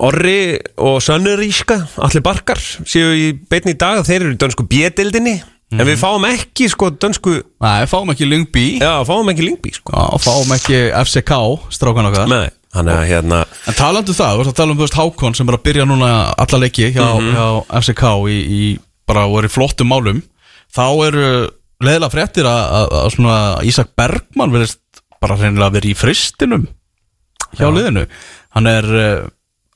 Orri og Sönnuríska allir barkar séu í beinni í dag þeir eru í dönsku bjedildinni en við fáum ekki sko dönsku Nei, fáum ekki Lyngby já, fáum ekki lingbi sko. Já, fáum ekki FCK, strákan okkar. Nei, hann er hérna En talandu það, þú veist að tala um þú veist Hákon sem er að byrja núna alla leiki hjá, hjá FCK í, í bara og er í flottum málum. Þá eru leðilega fréttir að, að, að svona Ísak Bergmann verðist bara reynilega verið í fristinum hjá liðinu. Hann er, uh,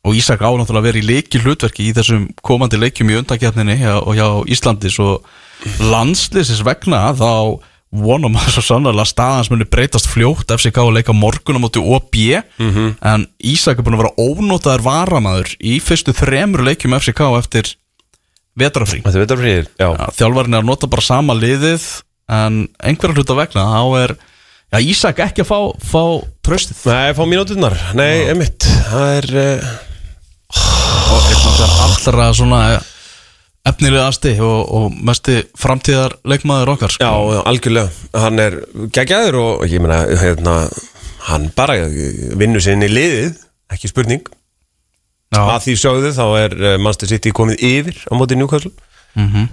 og Ísak á náttúrulega að vera í leiki hlutverki í þessum komandi leikjum í undakjarninni og hjá Íslandi svo landslýsins vegna þá vonum að svo sannlega að staðans muni breytast fljótt. FCK að leika morgun á móti OB en Ísak er búin að vera ónótaður varamaður í fyrstu þremur leikjum FCK eftir vetrafrí já. Þjálfarinn er að nota bara sama liðið en einhverja hluta vegna þá er ja, Ísak ekki að fá, fá tröstið Nei, fá mínúturnar, nei, emitt Það er, uh, og einn af þessar allra svona efnilegasti og, og mesti framtíðar leikmaður okkar sko. já, algjörlega. Hann er geggjaður og ég meina, hérna Hann bara vinnur sinni liðið Ekki spurning. Já, Að því sögðu þá er uh, Manchester City komið yfir á móti Newcastle. Mm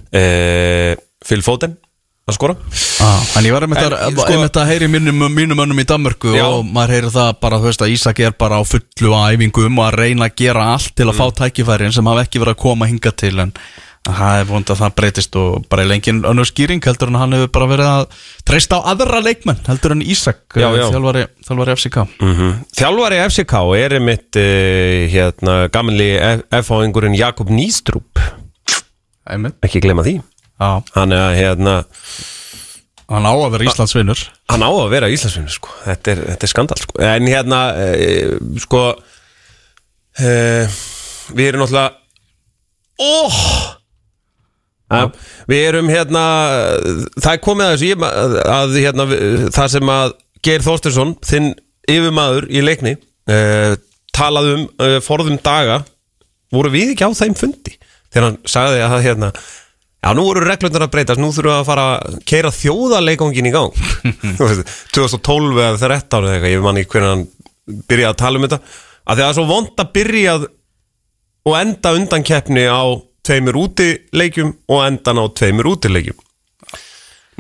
Phil Foden að skora já, en ég var einmitt að, En, sko, einmitt að heyri mínum, mínum önnum í Danmörku Já. og maður heyri það bara veist að Ísak er bara á fullu æfingum og að reyna að gera allt til að Mm. fá tækifærin sem hafa ekki verið að koma hinga til en það er vond að það breytist og bara í lengin önnur skýring heldur en hann hefur bara verið að treysta á aðra leikmenn heldur en Ísak Já, eh, já. þjálfari, þjálfari FCK mm Þjálfari FCK er einmitt uh, hérna, gamanli F-fáingurinn Jakob Nýstrup Einmitt. ekki glema því hann er hérna hann á að vera Íslandsvinnur hann á að vera Íslandsvinni sko. þetta, er, þetta er skandal sko. en hérna uh, sko uh, við erum náttúrulega óh oh! við erum hérna það er komið að þessu að, að hérna, það sem að Geir Þorstinsson, þinn yfirmaður í leikni uh, talaði um uh, forðum daga voru við ekki á þeim fundi þegar hann sagði að hérna Já, nú voru reglundar að breytast, nú þurfum við að fara að keira þjóðarleikongin í gang. Þú veist, 2012 eða 13 eða eitthvað, ég man ekki hvernig hann byrjaði að tala um þetta. Að það er svo vond að byrjað og enda undan keppni á tveimur útileikjum og endan á tveimur útileikjum.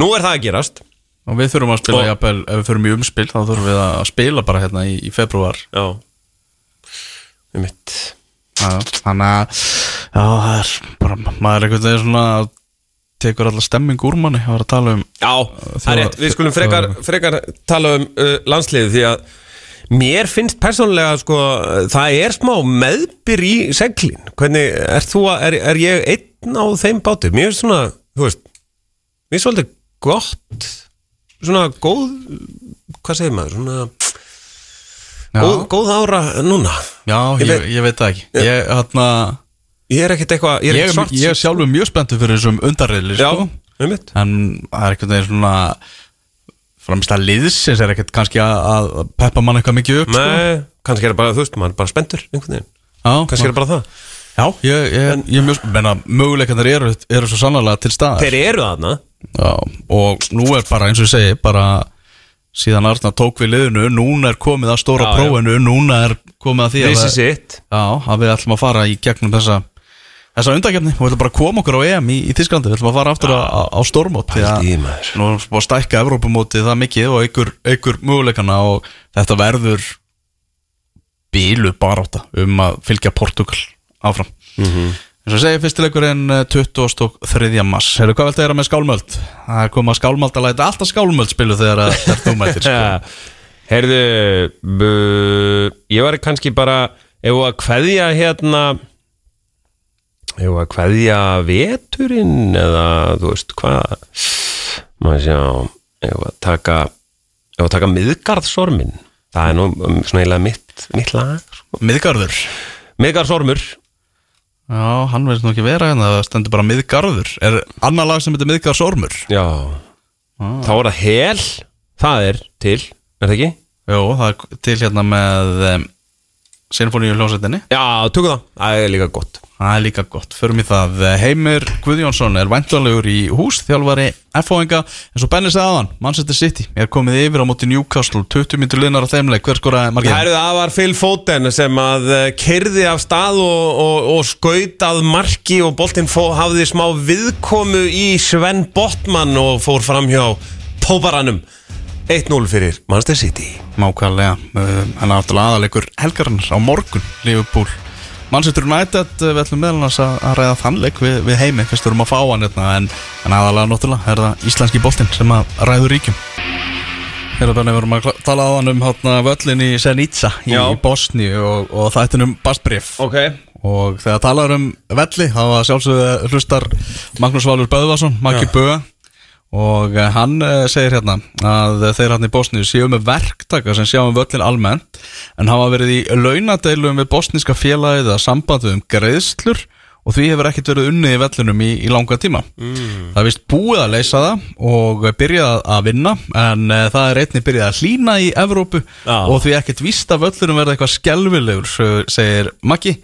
Nú er það að gerast. Og við þurfum að spila, Og- jafnvel, ef við þurfum í umspil þá þurfum við að spila bara hérna í, í februar Já. Um mitt þannig að já, það er bara, maður er einhvern veginn svona tekur alla stemming úr manni að vera að tala um Já, það er rétt, við skulum frekar, frekar tala um uh, landsliðið því að mér finnst persónulega sko, það er smá meðbyr í seglin, hvernig, er þú að, er, er ég einn á þeim bátu mér finnst svona, þú veist mér finnst svolítið gott svona góð hvað segir maður, svona góð, góð ára núna. Já Ég ég, ég veit það ekki. Ég, hérna, ég er ekkert eitthvað, ég er ég, ekkert svart. ég er sjálfur mjög spenntur fyrir þessum undarriðli Já, sko. en það er veginn svona framist að liðsins er ekkert kannski að, peppa mann eitthvað mikið upp sko. Nei, kannski er það bara, þú veist, maður er bara spenntur Já, kannski er það bara það. Já, ég, ég, ég er mjög menna, möguleikarnir eru, eru svo sannlega til staðar. Þeir eru þarna. Já, og nú er bara eins og ég segi bara síðan Arna tók við liðinu núna er komið að stóra Já, já. prófinu núna er komið að því að, já, að við ætlum að fara í gegnum þessa þessa undakefni og við ætlum bara að koma okkur á EM í, í Þísklandi, við ætlum að fara aftur á, á, á stórmót því að nú erum við búin að stækka Evrópumóti það mikið og ykkur, ykkur möguleikana og þetta verður bílu barátta um að fylgja Portugal áfram Mhm. eins og ég segi fyrstileikurinn eh, 23. mars Heyrðu, hvað veltu að gera með skálmöld? Það er komað skálmöld að læta alltaf skálmöld spilu þegar að- þegar þú mætir sko. Heyrðu bu, Ég var kannski bara Ef að kveðja hérna Ef að kveðja veturinn Eða þú veist hvað? Maður sjá Ef að taka Ef að taka miðgarðsormin Það er nú um, svona eiginlega mitt, mitt lag sko. Miðgarður. Miðgarðsormur. Já, hann verður nú ekki vera hérna það stendur bara miðgarður. Er annar lag sem heitir miðgarðsormur? Já. Þá er það hel Það er til, er það ekki? Jó, það er til hérna með um, Sinfoníu hljómsveitinni Já, tökum það, það er líka gott Það er líka gott, förum í það. Heimir Guðjónsson er væntanlegur í hús Þjálfari F-fóinga En svo Benni sagði aðan, Manchester City. Er komið yfir á móti Newcastle 20 minnur liðnar á þeimleik Hver skoraði margir? Það það var Phil Foden sem að kerði af stað og, og, og skautað marki og boltinn hafði smá viðkomu í Sven Botman og fór fram hjá tóparanum 1-0 fyrir Manchester City. Mákvæðlega, uh, hann er aftur aðalegur helgarinnar á morgun, Liverpool Manchester United, uh, við ætlum meðal hans að, ræða þann leik við, við heimi fyrst við erum að fá hann hérna, en, en aðalega náttúrulega er það íslenski boltinn sem að ræður ríkjum. Hérna við vorum að tala hann um hátna völlin í Senica í Já. Bosni og, og þættinum Bastbrif Ok. Og þegar talaður um velli þá var sjálfsögðu hlustar Magnús Valur Böðvarsson, Maggi Böða og eh, hann eh, segir hérna að þeir hann í Bosni séu með verktaka sem sjá um völlin almennt en hafa verið í launadeilum við bosníska félagið að sambandi um greiðslur og því hefur ekkert verið unnið í vellinum í, í langa tíma Mm. það er vist búið að leysa það og byrjað að vinna en uh, það er einnig byrjað að hlýna í Evrópu Já. og því ekkert víst að völlunum verða eitthvað skelvilegur svo- segir Maggi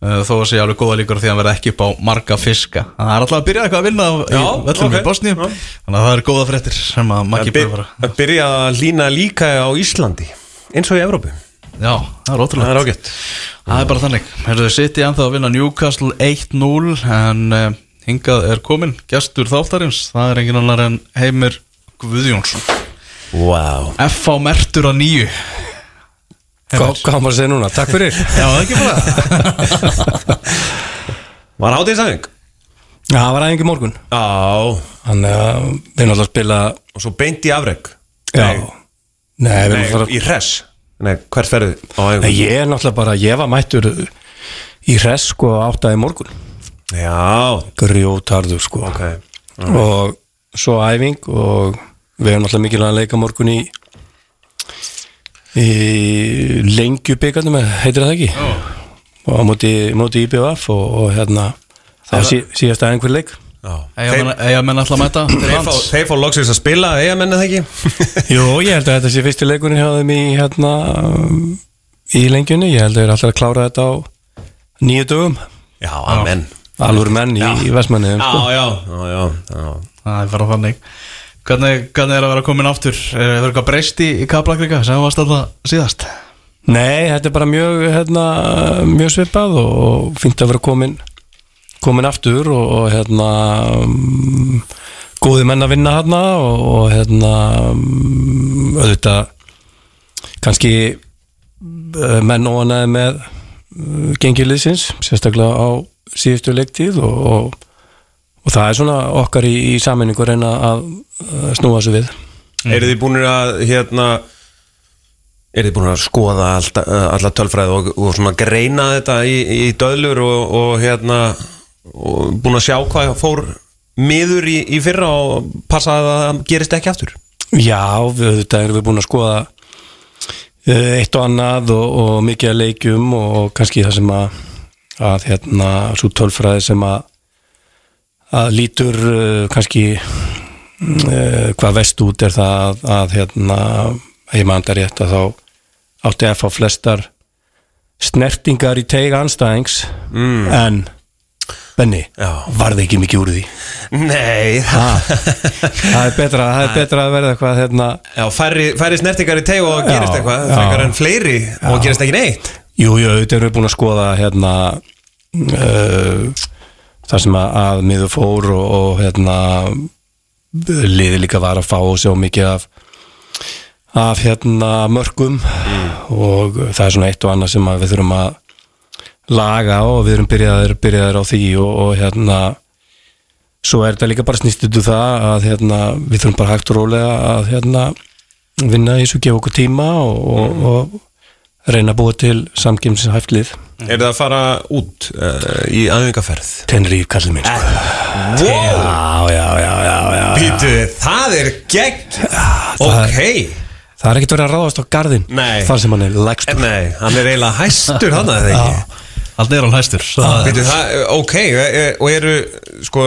þó að sé alveg góða líkur því að hann verða ekki upp á marga fiska. Það er alltaf að byrja eitthvað að vinna á- í Já, völlunum ok. í Bosníu. Já. þannig að það er góða fréttir sem að Að byr- byrja að byrja að lína líka á Íslandi eins og í Evrópu. Já, það er ótrúlega Það er ágætt. Það er bara þannig. Herðu City ennþá að vinna Newcastle 1-0 en uh, hingað er komin gestur þáttarins, það er engin annar en Heimir Guðjónsson. Wow F.A. mertur á nýju Hvað hvað á maður að segja núna? Takk fyrir. Já, það er ekki bara. Var hátíðsæðing? Já, það var aðeins í morgun. Já. Þannig að við erum alltaf að spila Og svo beint í afreg Já. Nei, Nei, nei að fara í res Nei, hvert ferðu á Nei, æfingu? ég er náttúrulega bara, ég var mættur í hress sko áttaði morgun. Já, Grjótarður sko. Ok Og svo æfing og við erum náttúrulega mikilvæg að leika morgun í í lengjubikandum heitir það ekki og á móti, móti IBF og, og hérna það sí, síðast aðeins hver leik Já. Eiga Þeir, menn- eiga menn alltaf að mæta þeir, fá, lands. þeir fá loksins að spila Eiga menni það ekki? Jú, ég held að þetta sé fyrsti leikurinn hjá þeim í hérna í lengjunni, ég held að þeir alltaf að klára þetta á nýju dögum Já, amen alvöru menn í, í Vestmanni Já, sko. já, já, já, já. Það er bara þannig Hvernig, hvernig er að vera komin aftur? Er það eitthvað breyst í, í Kaplakrika sem varst alltaf síðast? Nei, þetta er bara mjög hérna, mjög svipað og, og fínt að vera komin komin aftur og, og hérna um, góði menn að vinna hérna og, og hérna um, auðvitað kannski uh, menn óanæði með uh, gengiliðsins, sérstaklega á síðustu leiktíð og, og, það er svona okkar í, í sammenningu að reyna að snúa þessu við. Eru þið búin að hérna Eru þið búin að skoða allta, alla tölfræði og, og svona greina þetta í, í döðlur og, og hérna og búin að sjá hvað fór miður í, í fyrra og passa að það gerist ekki aftur? Já, við, þetta erum við búin að skoða eh, eitt og annað og, og mikið að leikjum og, og kannski það sem að, að hérna, svo tölfræði sem að, að lítur uh, kannski uh, hvað vest út er það að, að hérna, ég þetta rétt að þá átti að fá flestar snertingar í teig anstæðings mm. en Benni, Já. varði ekki mikið úr því. Nei. Það er betra, það er betra að verða eitthvað hérna. Já, færri, færri snertingar í teg og Já, gerist eitthvað já. frekar en fleiri og gerist ekki neitt. Jú, jú, þetta erum við búin að skoða hérna uh, það sem að, að miður fór og, og hérna liði líka var að fá og sjá mikið af af hérna mörgum og það er svona eitt og annað sem við þurfum að laga og við erum byrjaðir, byrjaðir á því og, og hérna svo er þetta líka bara snýst út úr það að hérna við þurfum bara hægt og rólega að hérna vinna í þessu, gefa okkur tíma og, og, og reyna að búa til samkýmsins hæftlið Er það að fara út uh, í aðvingaferð? Tenríf kallið minn sko. Wow, Já, já, já, já, já, býtu, það er gegn það Ok, Það er ekkert verið að ráðast á garðin Nei. Þar sem hann er lægstur. Nei, hann er eiginlega hæstur hann að það ekki Allt er á hæstur Býtu, það, ok, e- og eru sko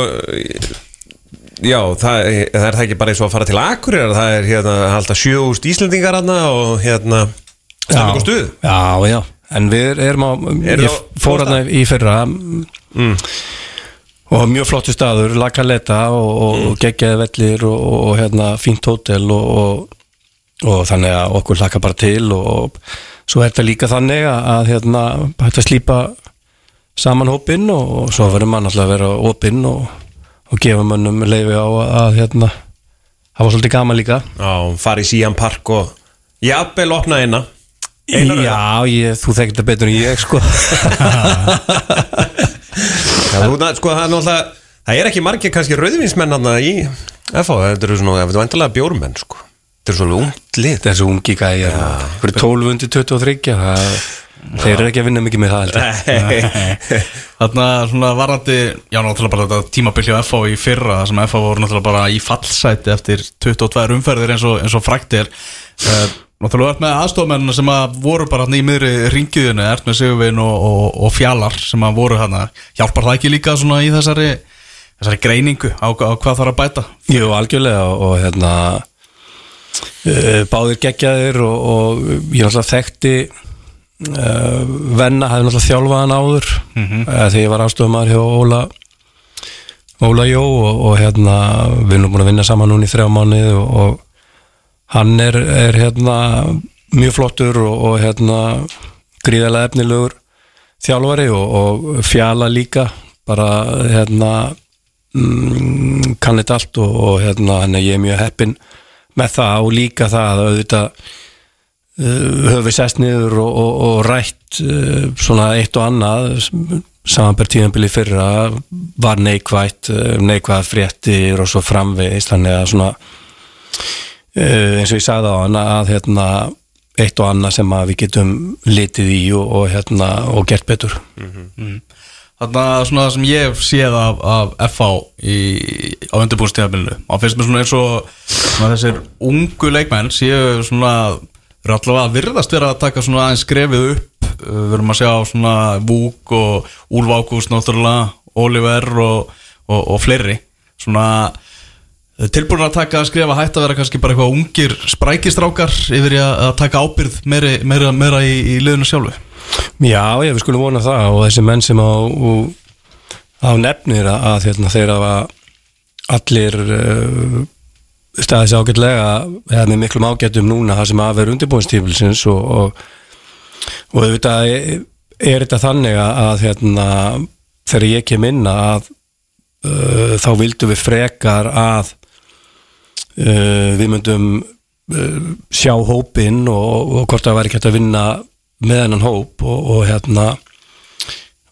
já, það, það er það ekki bara eins og að fara til Akureyrar, það er hérna halda sjöúst Íslendingar hann og hérna og stuð? Já, já, en við erum á Eru Ég fór hann í fyrra. Mm. og mjög flottu staður Lakaleta og, og, og geggjaði vellir og, og, og hérna fínt hótel og, og, og þannig að okkur hlaka bara til og, svo er þetta líka þannig að, hérna hægt að slípa saman hópinn og, og svo verður mann alltaf að vera opinn og, og gefa mönnum leifi á að, hérna hafa svolítið gaman líka. Já, fara í Sían Park og jafnvel opna eina Einar Já, ég, þú þekkir þetta betur en ég sko. Já, þú, na, sko, það er náttúrulega það er ekki margir kannski rauðvinsmenn hann í FH, þetta eru svona, þetta er vantilega bjórmenn sko. Þetta er svolítið ungt er svo ungi gæjar. Fyrir 12 undir 23 það, Þeir eru ekki að vinna mikið með það heldur Þarna svona varandi, já náttúrulega bara þetta tímabil hjá FH í fyrra þar sem FH voru náttúrulega bara í fallsæti eftir 22 umferðir eins og, eins og frækt er. Uh, Náttúrulega ert með aðstofmennina sem að voru bara í miðri ringiðinu, með Sigurvin og, og, og Fjallar sem að voru hann Hjálpar það ekki líka svona í þessari, þessari greiningu á, á hvað þarf að bæta? Jú, algjörlega og, og hérna uh, báðir geggjaðir og, og ég náttúrulega þekkti uh, venna, hafði náttúrulega þjálfaðan áður mm þegar ég var aðstofumar hjá Óla Óla Jó og, og hérna við erum búin að vinna saman núna í þrjá og, og hann er, er hérna mjög flottur og, og hérna gríðarlega efnilegur þjálfari og, og fjala líka bara hérna mm, kann þetta allt og, og hérna ég er mjög heppin með það og líka það að auðvitað uh, höfum við sest niður og, og, og rætt uh, svona eitt og annað samanbært tíðanbili fyrra var neikvætt, uh, neikvæð fréttir og svo framvegist þannig að svona eins og ég sagði á hann að hérna eitt og annað sem að við getum litið í og, og hérna og gert betur. Þarna svona það sem ég hef séð af, af FH í, á undirbúrstíðabilinu og finnst mér svona eins og svona þessir ungu leikmenn séu svona allavega að virðast vera að taka svona aðeins skrefið upp. Uh, við erum að sjá svona Vúk og Úlf Ágúst náttúrulega, Oliver og, og, og fleiri. Svona tilbúin að taka að skrifa hætt að vera kannski bara eitthvað ungir sprækistrákar yfir að, taka ábyrð meira, meira, meira í, í liðinu sjálfu? Já, ég við skulum vona það og þessi menn sem á, á nefnir að, að hérna, þeir hafa allir uh, staðið sér ágætlega eða með miklum ágættum núna það sem að vera undirbúinstífilsins og, og, og auðvitað er, þetta þannig að, hérna, þegar ég kem inn að uh, þá vildum við frekar að við myndum uh, sjá hópinn og, og hvort það væri hægt að vinna með hennan hóp og, og hérna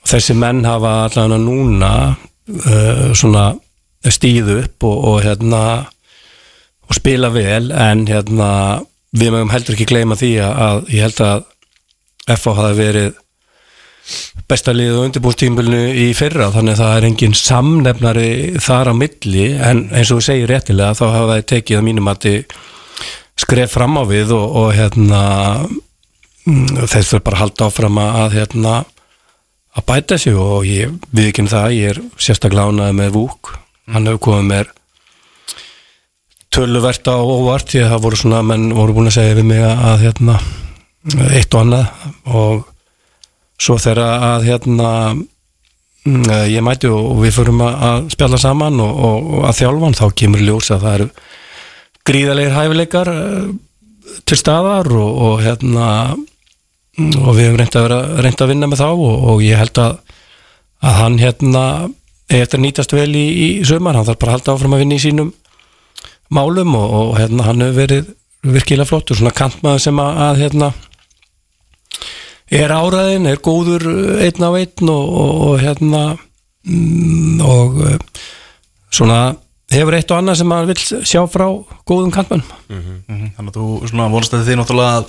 þessi menn hafa allavega núna uh, svona stíð upp og, og hérna og spila vel en hérna við mögum heldur ekki gleyma því að, að ég held að FH hafi verið besta liðið á undirbúrstímbilinu í fyrra þannig að það er engin samnefnari þar á milli en eins og við segir réttilega þá hafa það tekið að mínum að skref fram á við og, og hérna mm, þeir þurfa bara að halda áfram að, hérna að bæta sig og ég við ekki það, ég er sérstaklega ánæði með Vúk, hann hefur komið mér töluvert á óvart því að það voru svona menn voru búin að segja við mig að hérna eitt og annað og svo þegar að hérna mm, ég mæti og við förum að, spjalla saman og, og, og að þjálfan þá kemur ljós að það eru gríðalegir hæfileikar eh, til staðar og, og hérna mm, og við hefum reynd að, reynd að vinna með þá og ég held að að hann hérna eftir nýtast vel í, í sömur, hann þarf bara að halda áfram að vinna í sínum málum og hérna hann hefur verið virkilega flottur, svona kantmaður sem að, að hérna er áræðin, er góður einn á einn og, og, og hérna mm, og eh, svona hefur eitt og annað sem maður vil sjá frá góðum kantmannum Mhm, Þannig að þú svona vonast að þið náttúrulega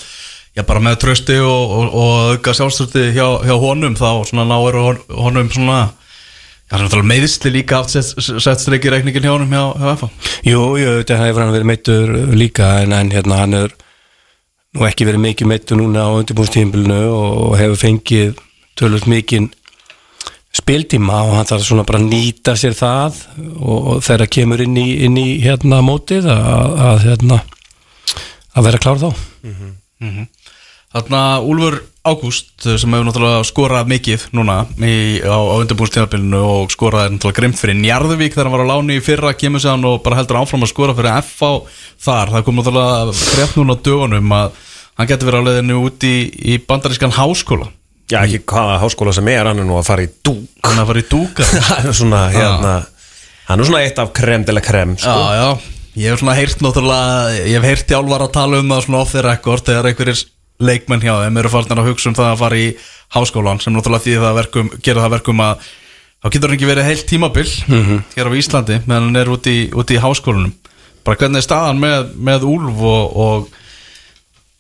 já bara með trösti og, og, og auka sjálfstöndi hjá, hjá honum þá svona náir hon- honum svona meðisli líka aft sett, sett streik í reikningin hjá honum hjá, hjá FH Jú, jú, þetta hefur hann verið meittur líka en, en hérna hann er nú ekki verið mikið meittur núna á undirbúnstímbilinu og hefur fengið tölvöld mikið spiltíma og hann þarf svona bara að nýta sér það og, þegar kemur inn í, inn í hérna mótið að, að hérna að vera klár þá. Þarna Úlfur Ágúst sem hefur náttúrulega skorað mikið núna í, á, á undirbúrstíðabilinu og skoraði náttúrulega grimt fyrir Njarðvík þegar hann var á láni í fyrra kemur sér hann og bara heldur áfram að skora fyrir FH þar, það kom náttúrulega frétt núna dögunum að hann getur verið á leiðinu út í, í bandarískan háskóla. Já, ekki hvaða háskóla sem er, hann er nú að fara í dúk. Hann er að fara í dúka Hann er svona, hérna Hann er svona eitt af krem til að krem, sko. Já, já, ég hef svona heyrt náttúrulega, ég hef heyrt Jálvar að tala um það svona off the record þegar einhverjir leikmenn hjá þeim eru farnir að hugsa um það að fara í háskólan sem náttúrulega því það verkum, gera það verkum að þá getur hann ekki verið heilt tímabil hér á Íslandi meðan hann er út í, út í háskólanum. Bara hvernig er staðan með, með Úlf og, og,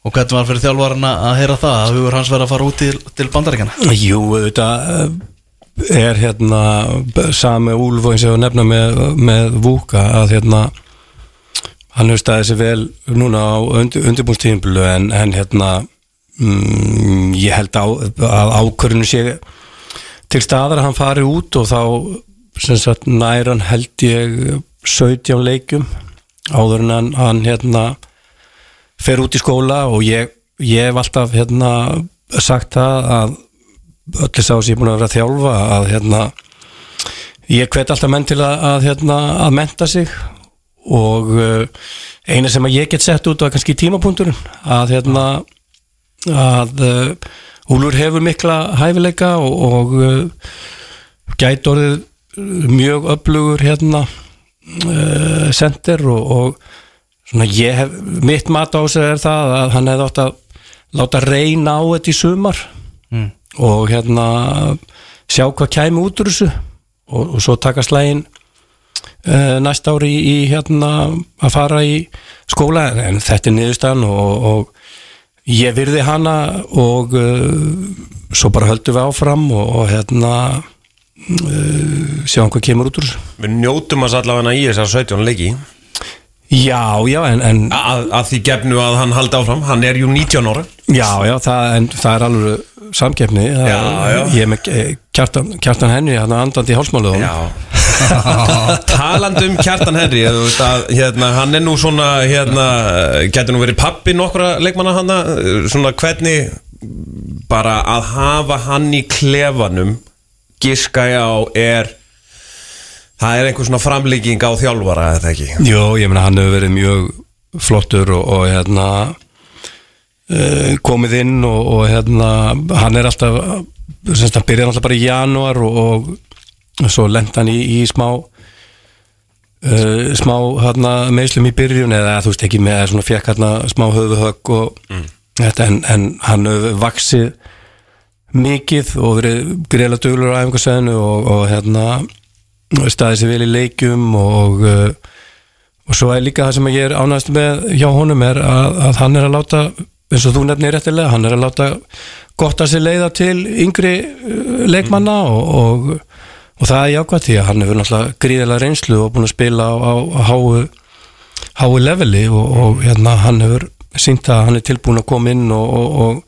og hvernig var fyrir þjálfarna að heyra það að hugur hans verið að fara út til, til bandaríkjana Jú, þetta er hérna sami Úlf og eins og nefna með, með Vúka að hérna hann hefur staðið sér vel núna á undir, undirbúnstíðinblu en, en hérna mm, ég held á, að ákvörðinu sé til staðar að hann fari út og þá næran held ég 17 leikjum áður en hann, hann hérna fer út í skóla og ég, ég hef alltaf hérna sagt það að öllu sá sem ég er búin að vera að þjálfa að hérna ég hvet alltaf menn til að, að hérna að menta sig og uh, eina sem ég get sett út var kannski tímapunkturinn að hérna að uh, Úlur hefur mikla hæfileika og, og uh, gæti orðið mjög öflugur hérna uh, sender og, og svona ég hef, mitt mat á sig er það að hann hefði átt að láta reyna á þetta í sumar Mm. og hérna sjá hvað kæmi út úr þessu og, og svo taka slægin uh, næst ári í, í hérna að fara í skóla en þetta er niðurstaðan og, og ég virði hana og uh, svo bara höldum við áfram og, og hérna uh, sjáum hvað kemur út úr Við njótum að allavega í þessar 17 leiki. Já, já, en, en að, að því gefnu að hann haldi áfram. Hann er jú 19 ára. Já, já, það, en það er alveg samkeppni Já, já. Ég er með kjartan, kjartan henni hann andandi í hálsmáluðum Talandi um Kjartan Henry þú veist að, hérna, Hann er nú svona hérna, Getur nú verið pappi nokkra leikmanna hann Svona hvernig Bara að hafa hann í klefanum Giska ég á er Það er einhver svona framlíking á þjálfara eða ekki? Jó, ég meina hann hefur verið mjög flottur og, og hérna komið inn og, og hérna hann er alltaf semst hann byrjar alltaf bara í janúar og, og svo lent hann í, í smá uh, smá hérna meðslum í byrjun eða þú veist ekki með svona fekk hérna smá höfuhögg og þetta en, en hann hefur vaksið mikið og verið greiðlega duglur á æfingarsæðinu og, og hérna staðið sér vel í leikjum og uh, og svo er líka það sem ég er ánægast með hjá honum er að, að hann er að láta eins og þú nefnir réttilega, hann er að láta gott að sér leiða til yngri uh, leikmanna og, og, og það er jákvæmt því að hann hefur náttúrulega gríðilega reynslu og búin að spila á, á, háu, háu leveli og, og hérna hann hefur sínt að hann er tilbúin að koma inn og, og,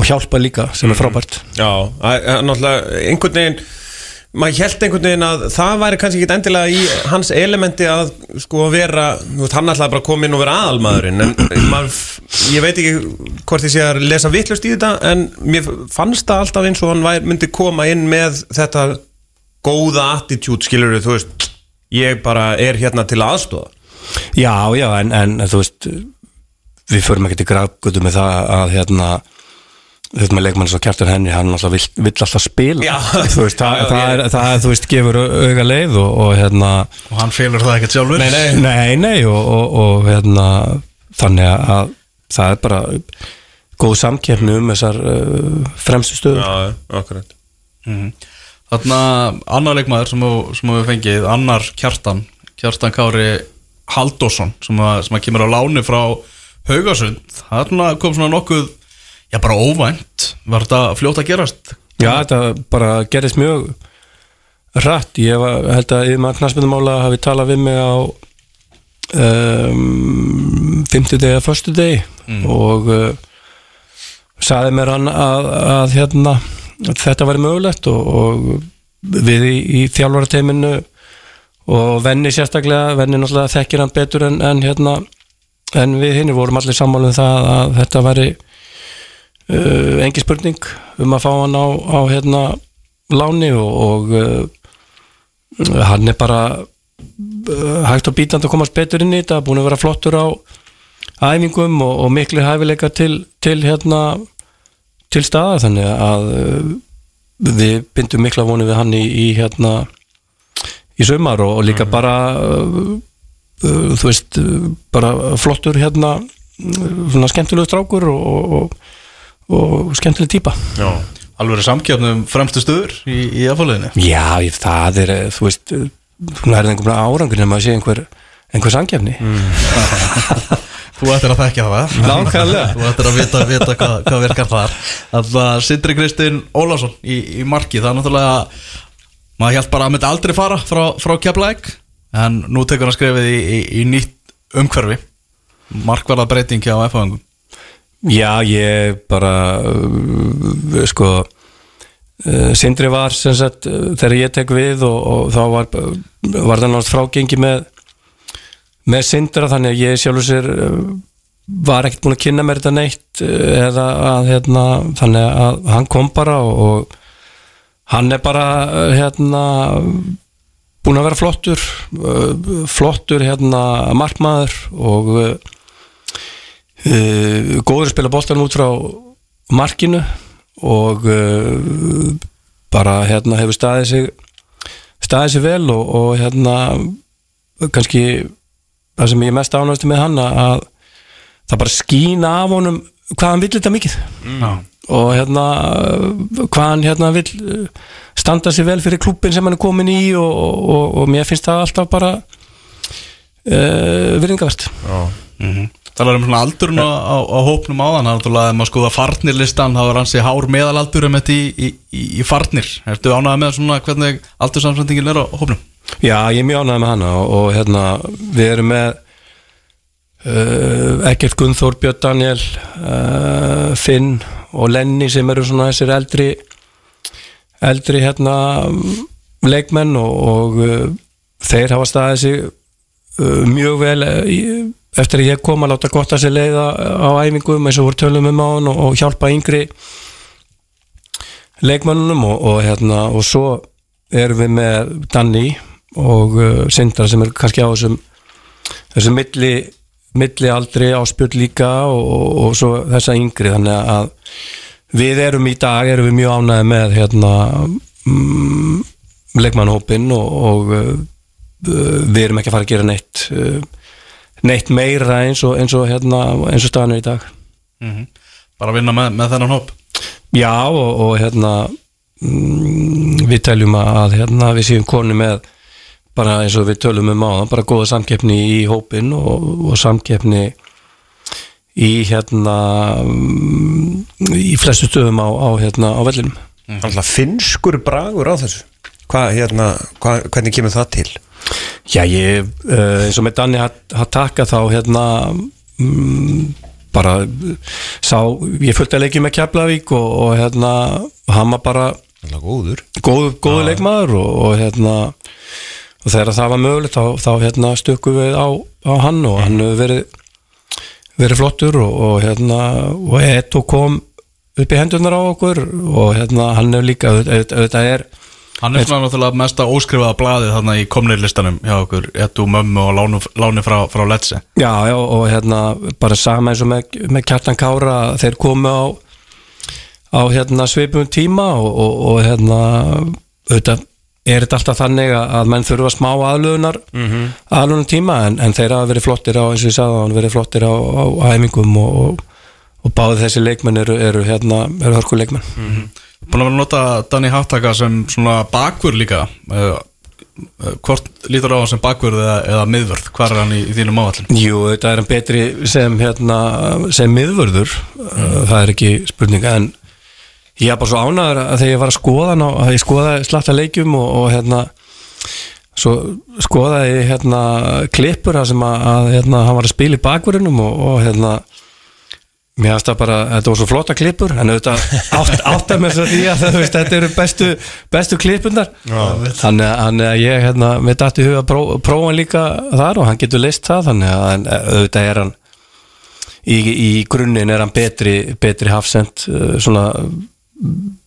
og hjálpa líka sem er frábært. Já, að- að náttúrulega einhvern veginn maður held einhvern veginn að það væri kannski ekki endilega í hans elementi að sko vera, þú veist, hann ætlaði bara að koma inn og vera aðalmaðurinn en maður, ég veit ekki hvort ég sé að lesa vitlust í þetta en mér fannst það alltaf eins og hann væri, myndi koma inn með þetta góða attitút skilur þú veist, ég bara er hérna til að aðstofa Já, já, en, en þú veist við förum ekki til grafgötu með það að hérna þetta með leikmann svo kjartur henni, hann alltaf vill, vill alltaf spila. Já. þú veist, það, Já, það, ég- er, það er, þú veist, gefur auga leið og, og hérna og hann félur það ekkert sjálfur. Nei, nei. nei, nei, og, og, og hérna þannig að það er bara góð samkeppni um þessar uh, fremstu stöður. Já, akkurat. Þarna annar leikmaður sem, sem við fengið, annar Kjartan Kjartan Kári Haldósson sem, að, sem að kemur á láni frá Haugasund, þarna kom svona nokkuð já bara óvænt. Var þetta fljótt að gerast? Já, þetta bara gerist mjög rætt, ég var, held að yfir maður knastmyndumála hafi talað við mig á um, 50 degi eða förstu degi og uh, saði mér hann að, að hérna að þetta væri mögulegt og, og við í, í þjálfarateiminu og venni sérstaklega venni náttúrulega þekkir hann betur en, en hérna en við hinn vorum allir sammála um það að þetta væri uh, engi spurning um að fá hann á, á hérna láni og, og uh, hann er bara uh, hægt og bítandi að komast betur inn í þetta búin að vera flottur á æfingum og, og miklu hæfileika til, til hérna til staða þannig að við bindum mikla vonið við hann í, í hérna í sumar og, og líka bara uh, uh, þú veist bara flottur hérna svona skemmtilegu strákur og, og, og, skemmtileg típa. Já, alveg samkjöfnum fremstu stöður í, í afhaldinni Já, ég, það er, eh, þú veist, hún er einhvern árangur nema að sé einhver einhver sangefni Þú ættir að þekkja það. Nákvæmlega. Þú ættir að vita, vita hvað, hvað virkar þar. Þannig að Sindri Kristinn Ólafsson í, í marki. Það er náttúrulega Maður held bara að myndi aldrei fara frá, frá Keflæk En nú tekur hann skrefið í, í, í nýtt umhverfi. Markvarða breyting hjá F-fangum Já, ég bara uh, sko uh, Sindri var sem sagt uh, þegar ég tek við og, og þá var, var það náttúrulega frágengi með með Sindra þannig að ég sjálfur sér uh, var ekkert búin að kynna mér þetta neitt uh, eða að hérna þannig að hann kom bara og, og hann er bara uh, hérna búin að vera flottur uh, flottur hérna markmaður og uh, uh, góður að spila boltan út frá markinu og uh, bara hérna hefur staðið sig staðið sig vel og, og hérna kannski það sem ég er mest ánægstu með hann að- að það bara skína af honum hvað hann vill þetta mikið. Já. og hérna hvað hann hérna vill uh, standa sig vel fyrir klúbbin sem hann er komin í og, og, og mér finnst það alltaf bara uh, virðingavert Það er um svona aldurinn á, á, á hópnum áðan Það náttúrulega að maður skoða farnirlistan þá er hansi hár meðalaldur um þetta í, í, í, farnir Ertu ánægða með svona hvernig aldursamsendingin er á hópnum? Já, ég er mjög ánægð með hana og, og hérna, við erum með uh, Ekkert Gunnþór, Björn Daniel uh, Finn og Lenny sem eru svona þessir eldri eldri hérna leikmenn og, og uh, þeir hafa staðið sig uh, mjög vel uh, í, eftir að ég kom að láta gott að sér leiða á æfingum eins og voru tölum um á hann og, og hjálpa yngri leikmannunum og, og, hérna, og svo erum við með Danny og uh, Sindra sem er kannski á þessum þessum milli, milli aldri áspjöld líka og, og svo þessa yngri. Þannig að við erum í dag erum við mjög ánæði með hérna mm, leikmannhópin og, og uh, við erum ekki að fara að gera neitt uh, neitt meira eins og, eins og, hérna, eins og staðan er í dag. Bara vinna með, með þennan hóp? Já og, og hérna mm, við teljum að hérna, við séum koni með bara eins og við tölum um á bara góða samkeppni í hópin og, og samkeppni í hérna mm, í flestu stöðum á, á, hérna, á vellinum. Alltaf finnskur bragur á þessu. Hvað, hérna, hvað, hvernig kemur það til? Já, ég, uh, eins og með Danni að taka þá hérna mm, bara sá, ég fylgdi að leikja með Keflavík og, og hérna, hann var bara góður. góð, góðu leikmaður og, og hérna og þegar það var mögulegt þá, þá hérna stökkum við á, á hann og hann hefur verið verið flottur og, og hérna og Eto kom upp í hendurnar á okkur og hérna hann hefur líka auðvitað er Hann er svona náttúrulega mesta óskrifaða blaðið þarna í komnirlistanum hjá okkur. Ettu mömmu og lánu, láni frá, frá Letsi Já, já, og hérna bara sama eins og með, með Kjartan Kára þeir komu á á hérna svipum tíma og, og, og hérna auðvitað er þetta alltaf þannig að að menn þurfa smá aðlugunar mm -hmm. aðlugunar tíma en, en þeir hafa verið flottir á eins og ég sagði hann verið flottir á, á æfingum og, og, og báði þessi leikmenn eru, eru hérna, eru hörku leikmenn Búin að vera að nota Danny Hattaka sem svona bakvör líka. Uh, uh, Hvort lítur á hann sem bakvörð eða, eða miðvörð? Hvar er hann í, í þínum áallin? Jú, þetta er hann betri sem, hérna, sem miðvörður. Uh, það er ekki spurninga en ég er bara svo ánæður að þegar ég var að skoða hann að ég skoðaði slatta leikjum og, og hérna svo skoðaði ég hérna klippur þar sem að, að hérna, hann var að spila í bakvörðunum og, og hérna mér finnst það bara, þetta var svo flotta klippur en auðvitað átt, áttar með því að það, veist, þetta eru bestu, bestu klippundar þannig að- að ég hérna, mér dætti í huga að pró, prófa hann líka þar og hann getur leist það þannig að en, auðvitað er hann í, í grunninn er hann betri, betri hafsend uh, svona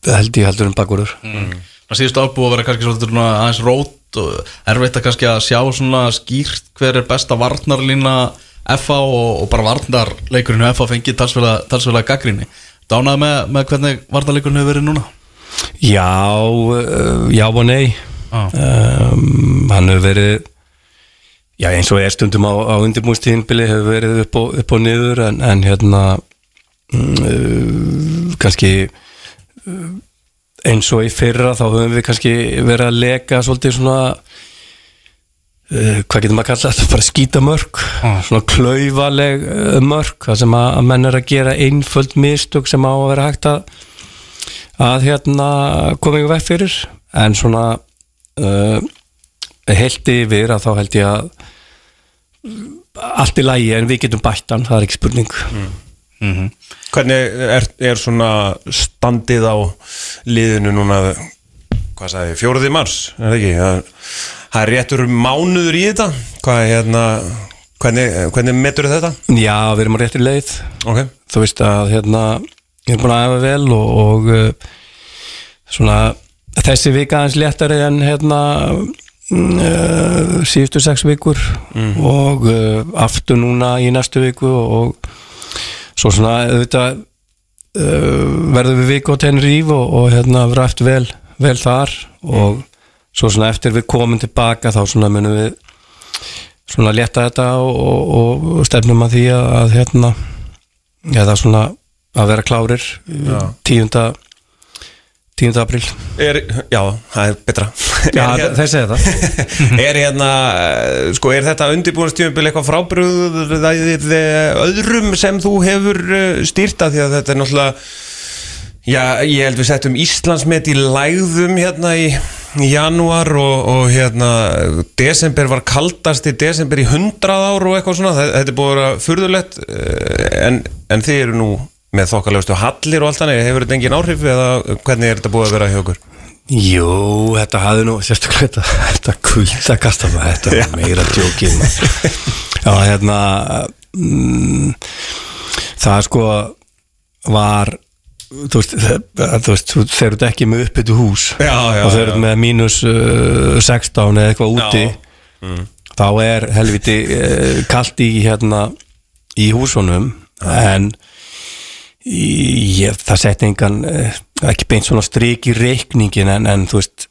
held ég heldur um bakvörður Það síðust ábúið að vera kannski svolítið svona aðeins rót og erfitt að kannski að sjá svona skýrt hver er besta varnarlína FA og, og bara varnarleikurinn hjá FA fengið talsvelega gaggrinni Dánað með, með hvernig varnarleikurinn hefur verið núna? Já, uh, já og nei Ah. um, hann hefur verið já eins og er stundum á, á undirbúinstíðinbili hefur verið upp og, upp og niður en, en hérna uh, kannski uh, eins og í fyrra þá höfum við kannski verið að leka svolítið svona hvað getur maður að kalla þetta, bara skítamörk. Svona klaufaleg uh, mörk það sem að, menn er að gera einföld mistök sem á að vera hægt að að hérna koma ykkur vekk fyrir. En svona uh, heilt yfir að þá held ég að allt í lægi en við getum bættan, það er ekki spurning. Hvernig er, er svona standið á liðinu núna hvað sagði, fjóruði mars er það ekki, það, það er réttur mánuður í þetta. Hvað er hérna hvernig, hvernig metur þetta? Já, við erum á réttri leið. Ok, þú veist að hérna ég er búin að æfa vel og, og uh, svona þessi vika aðeins léttari en hérna uh, síðustu sex vikur og uh, aftur núna í næstu viku og svo svona auðvitað uh, verðum við viku á Tenerife og, og hérna eftir vel, vel þar og svo svona eftir við komum tilbaka þá svona munum við svona létta þetta og, og, og stefnum að því að, að hérna eða svona að vera klárir uh, 10. 10. apríl er, já, það er betra Já, er, hérna, þeir segja það er hérna sko, er þetta undirbúinstjöfumbil eitthvað frábröð öðrum sem þú hefur eh, stýrt að því að þetta er náttúrulega Já, ég held við settum Íslandsmet í lægðum hérna í, janúar og, og hérna desember var kaldast í desember í 100 ár og eitthvað svona, Þe- þetta er búið að vera furðulegt eh, en, en þið eru nú með þokkalegustu hallir og allt þannig, hefur þetta engin áhrif eða hvernig er þetta búið að vera hjá okkur? Jú, þetta hafði nú sérstaklega þetta, maður, þetta var meira djókin maður. Já, hérna mm, það sko var þú veist, þeir eru ekki með uppbyttu hús Já, já, og þeir eru já. með mínus uh, 16 eða eitthvað úti Já. Mm. þá er helviti uh, kalt í hérna í húsunum en ég, það setti engan uh, ekki beint svona strik í reikningin en, en þú veist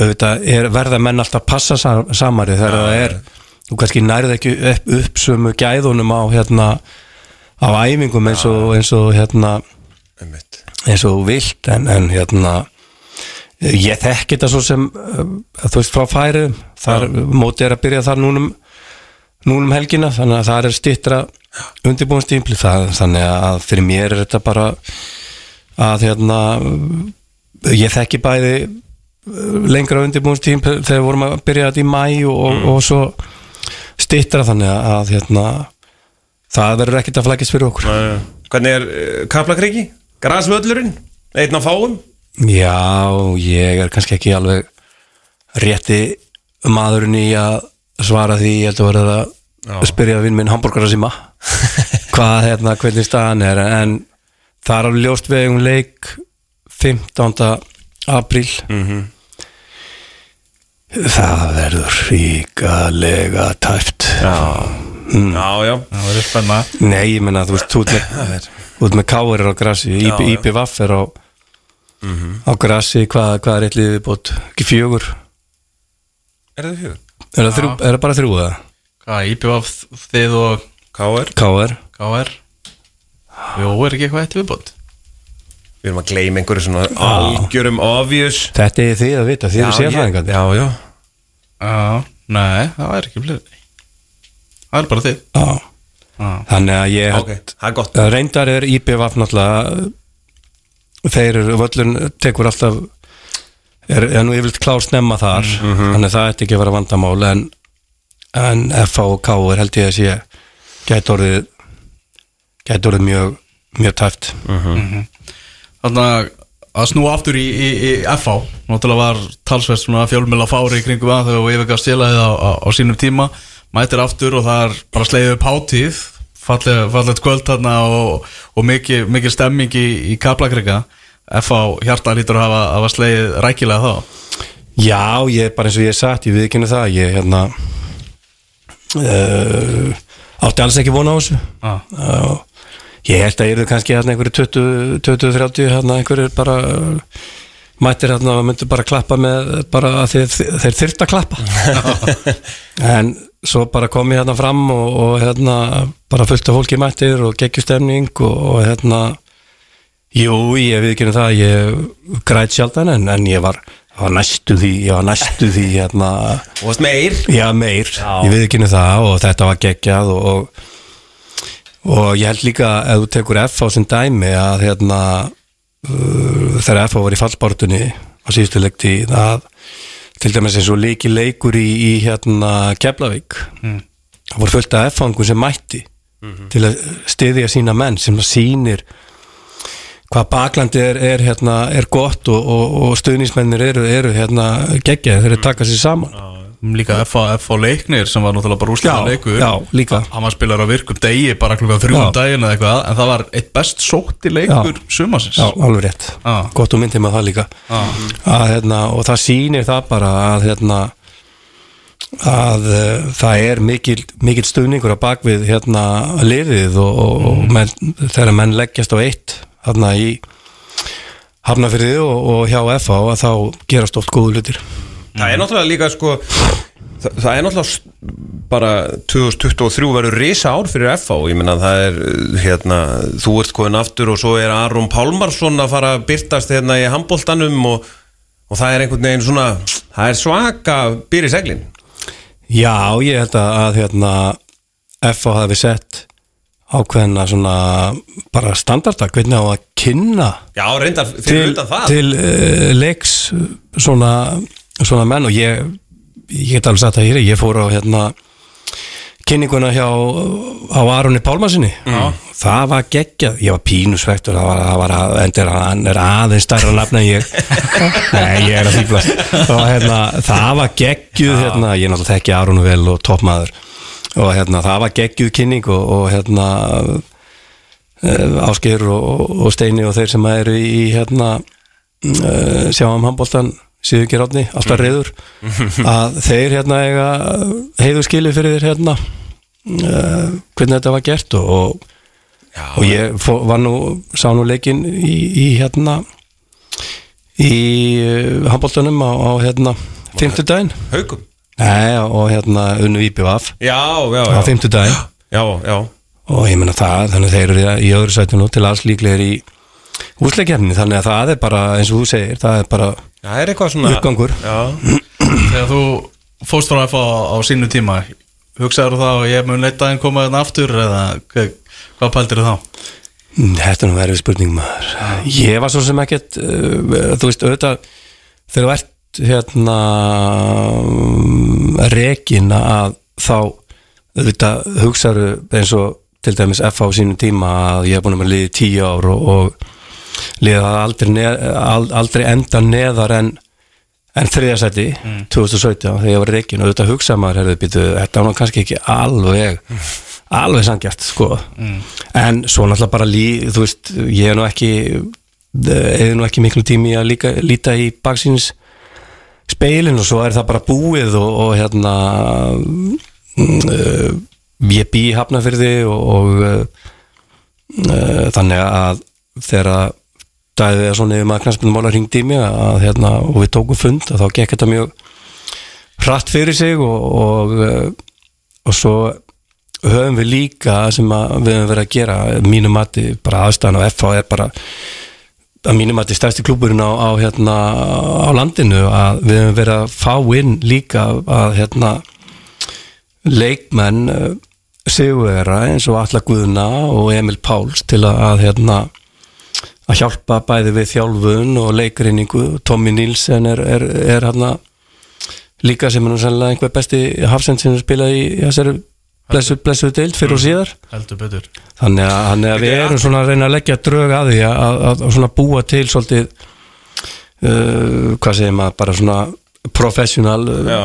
auðvitað er, verða menn alltaf að passa sa, samari þegar það er þú kannski nærið ekki upp, upp sömu gæðunum á hérna á æfingum eins og, eins og hérna. Eins og vilt en, en hérna ég þekki þetta svo sem uh, þú veist frá færi. Þar móti er að byrja þar núnum núnum helgina þannig að það er stittra undirbúinstímpli þannig að fyrir mér er þetta bara að hérna ég þekki bæði uh, lengra undirbúinstímpli þegar við vorum að byrja þetta í mæ og, og, og svo stittra þannig að hérna það verður ekkert að flækist fyrir okkur. Hvernig er uh, Kaplakriki? Grasvöllurinn? Einn af fáum? Já, ég er kannski ekki alveg rétti maðurinn í að svara því ég held að verða að spyrja vinn minn hambúrgarasíma hvað hérna, hvernig staðan er en það er alveg ljóst við um leik 15. apríl. Það verður ríkalega tæft Já. Já, já. Það verður spenna. Nei, ég menna, þú veist, þú ert með, káir á grassi, já. IPVF er á, á grassi, hvað, hvað er eitthvað viðbót, ekki fjögur, Er það fjögur? er það, þrjú, er það bara þrjú eða? Hvað, IPVF þið og K.R. Káir, KR Jó, er ekki eitthvað eitt viðbót? Við erum að gleyma einhverju svona algjörum obvious. Þetta er þið að vita, þið eru sérfæðingar. Já, já. Já, nei, það er ekki fleiri. Það er bara þið. Já, Já, þannig að ég, er okay. reyndar er IPVF náttúrulega, þeir eru, völlun tekur alltaf, er, er nú yfirleitt klár snemma þar, þannig að það ætti ekki að vera vandamál, en, en FH og Káir held ég að sé, gæti orðið, gæti orðið mjög, mjög tæft. Þannig að að snúa aftur í, í, í FH Náttúrulega var talsvert svona fjölmjöla fári í kringum að þegar við yfirgaf stélagið á, á, á sínum tíma Mætir aftur og það er bara sleiðið upp hátíð Falleg, Fallegt kvöld þarna og, og mikið, mikið stemming í, í Kaplakrika. FH hjarta lítur að hafa, sleiðið rækilega þá. Já, ég, bara eins og ég hef sagt, ég viðkynna það ég hérna uh, átti alls ekki vona á þessu. Ah. uh, ég held að ég eru kannski hérna einhverju 20-30 hérna einhverju bara uh, mættir hérna og myndu bara klappa með bara að þeir, þeir þyrft að klappa. En svo bara kom ég hérna fram og, og hérna bara fullt af fólki mættir og geggjustemning og, og hérna Jú, ég við ekki það, ég græt sjaldan en, en ég var var næstu því, ég var næstu því hérna, Og varst meir? Já meir. Já. ég við ekki það og þetta var geggjað og, og, og ég held líka ef þú tekur F á sem dæmi að hérna uh, þegar F var í fallbártunni á síðustu leikti að til dæmis eins og leiki leikur í, í hérna Keflavík. Það voru fullt af F-fangum sem mætti til að styðja sína menn sem sýnir hvað baklandi er, er, hérna, er gott og, og, og stuðnismennir eru, eru hérna, geggjaði þeir eru taka sér saman Líka F.A. Leiknir sem var náttúrulega bara úrslega leikur. já, líka. Hann var spilar á virkum degi bara klukkan þrjú Já. um daginn eða eitthvað En það var eitt best sótti leikur sumasins Já, alveg rétt, Já. gott og myndið með það líka. Að, hérna, og það sýnir það bara að, hérna, að uh, það er mikil, mikil stuðningur á bakvið hérna, liðið og, og, og menn, þegar menn leggjast á eitt hérna í hafnafyrði og, og hjá FA að þá gerast oft góðu hlutir Það er náttúrulega líka sko Það, það er náttúrulega bara 2023 verður risa ár fyrir FH ég meina það er hérna þú ert koðin aftur og svo er Aron Pálmarsson að fara að byrtast hérna í handbóltanum og, og það er einhvern veginn svona það er svaka byrja seglin. Já, ég held að, að hérna, FA hafi sett ákveðna svona bara standarda, hvernig á að kynna Já, reyndar fyrir til, utan það. til uh, leiks svona, svona menn og ég, ég get alveg sagt það hér ég fór á hérna kynninguna hjá á Aronni Pálmarsinni það var geggjað, ég var pínusvektur það var, það var að, endur hann er aðeins stærra nafn en ég. Nei, ég er að fýblast hérna, það var geggjuð hérna, ég náttúrulega þekki Aronu vel og toppmaður. Og hérna, það var geggjuð kynning og, og hérna Ásgeir og, og Steini og þeir sem eru í hérna uh, sjáum handbóltan síðu ekki ráðni, alltaf reyður að þeir hérna heiðu skili fyrir þeir hérna uh, hvernig þetta var gert og, og, og ég fó, var nú sá nú leikinn í, í hérna í uh, handbóltanum á, á hérna fimmtudaginn. Haugum Nei, og hérna unnu Já, já, á já fimmtudaginn. Já, já. Og ég menna það, þannig þeir eru í öðru sætinu til alls líklegir í úsleikjarni, þannig að það er bara eins og þú segir, það er bara Það er eitthvað svona uppgangur Já, Þegar þú fóst frá F.A. á sínu tíma Hugsaður þú þá að ég mun leitt aðeins koma þarna aftur eða hvað, hvað pældir þá? Mm, Þetta er nú verið spurning maður Ég var svo sem ekkert uh, þú veist, auðvitað þegar þú ert hérna rekin að þá auðvitað hugsaðu eins og til dæmis F á sínum tíma að ég hef búin að liði tíu ár og, og liða aldrei, neð, aldrei enda neðar en en þriðasæti 2017 þegar ég var reikin og auðvitað hugsa maður herði, býtu, þetta var kannski ekki alveg alveg sangjart sko. En svo náttúrulega bara lí, þú veist, ég er nú ekki eða nú ekki miklu tími að líka, líta í baksins speilin og svo er það bara búið og, og hérna mm, uh, ég bý Hafnafyrði og, og uh, uh, þannig að þegar dæðið er svona yfir maður knastbundum ringdi í mig að, hérna, og við tókum fund að þá gekk þetta mjög hratt fyrir sig og, og, uh, og svo höfum við líka sem við höfum verið að gera mínu mati, bara aðstæðan á FH er bara að mínu mati stærsti klúburinn á, á, hérna, á landinu að við höfum verið að fá inn líka að hérna, leikmenn uh, sigurvera eins og Alla Guðna og Emil Páls til að hérna að hjálpa bæði við þjálfun og leikrinningu Tommy Nilsen er, er, er hérna líka sem er nú sannlega einhver besti hafsend sem spilaði í þessari blessu, blessu deild fyrir og síðar. Heldur betur. Þannig að, þannig að við erum svona að reyna að leggja drög að því að, að, að svona búa til svolítið uh, hvað segir maður, bara svona professional, já.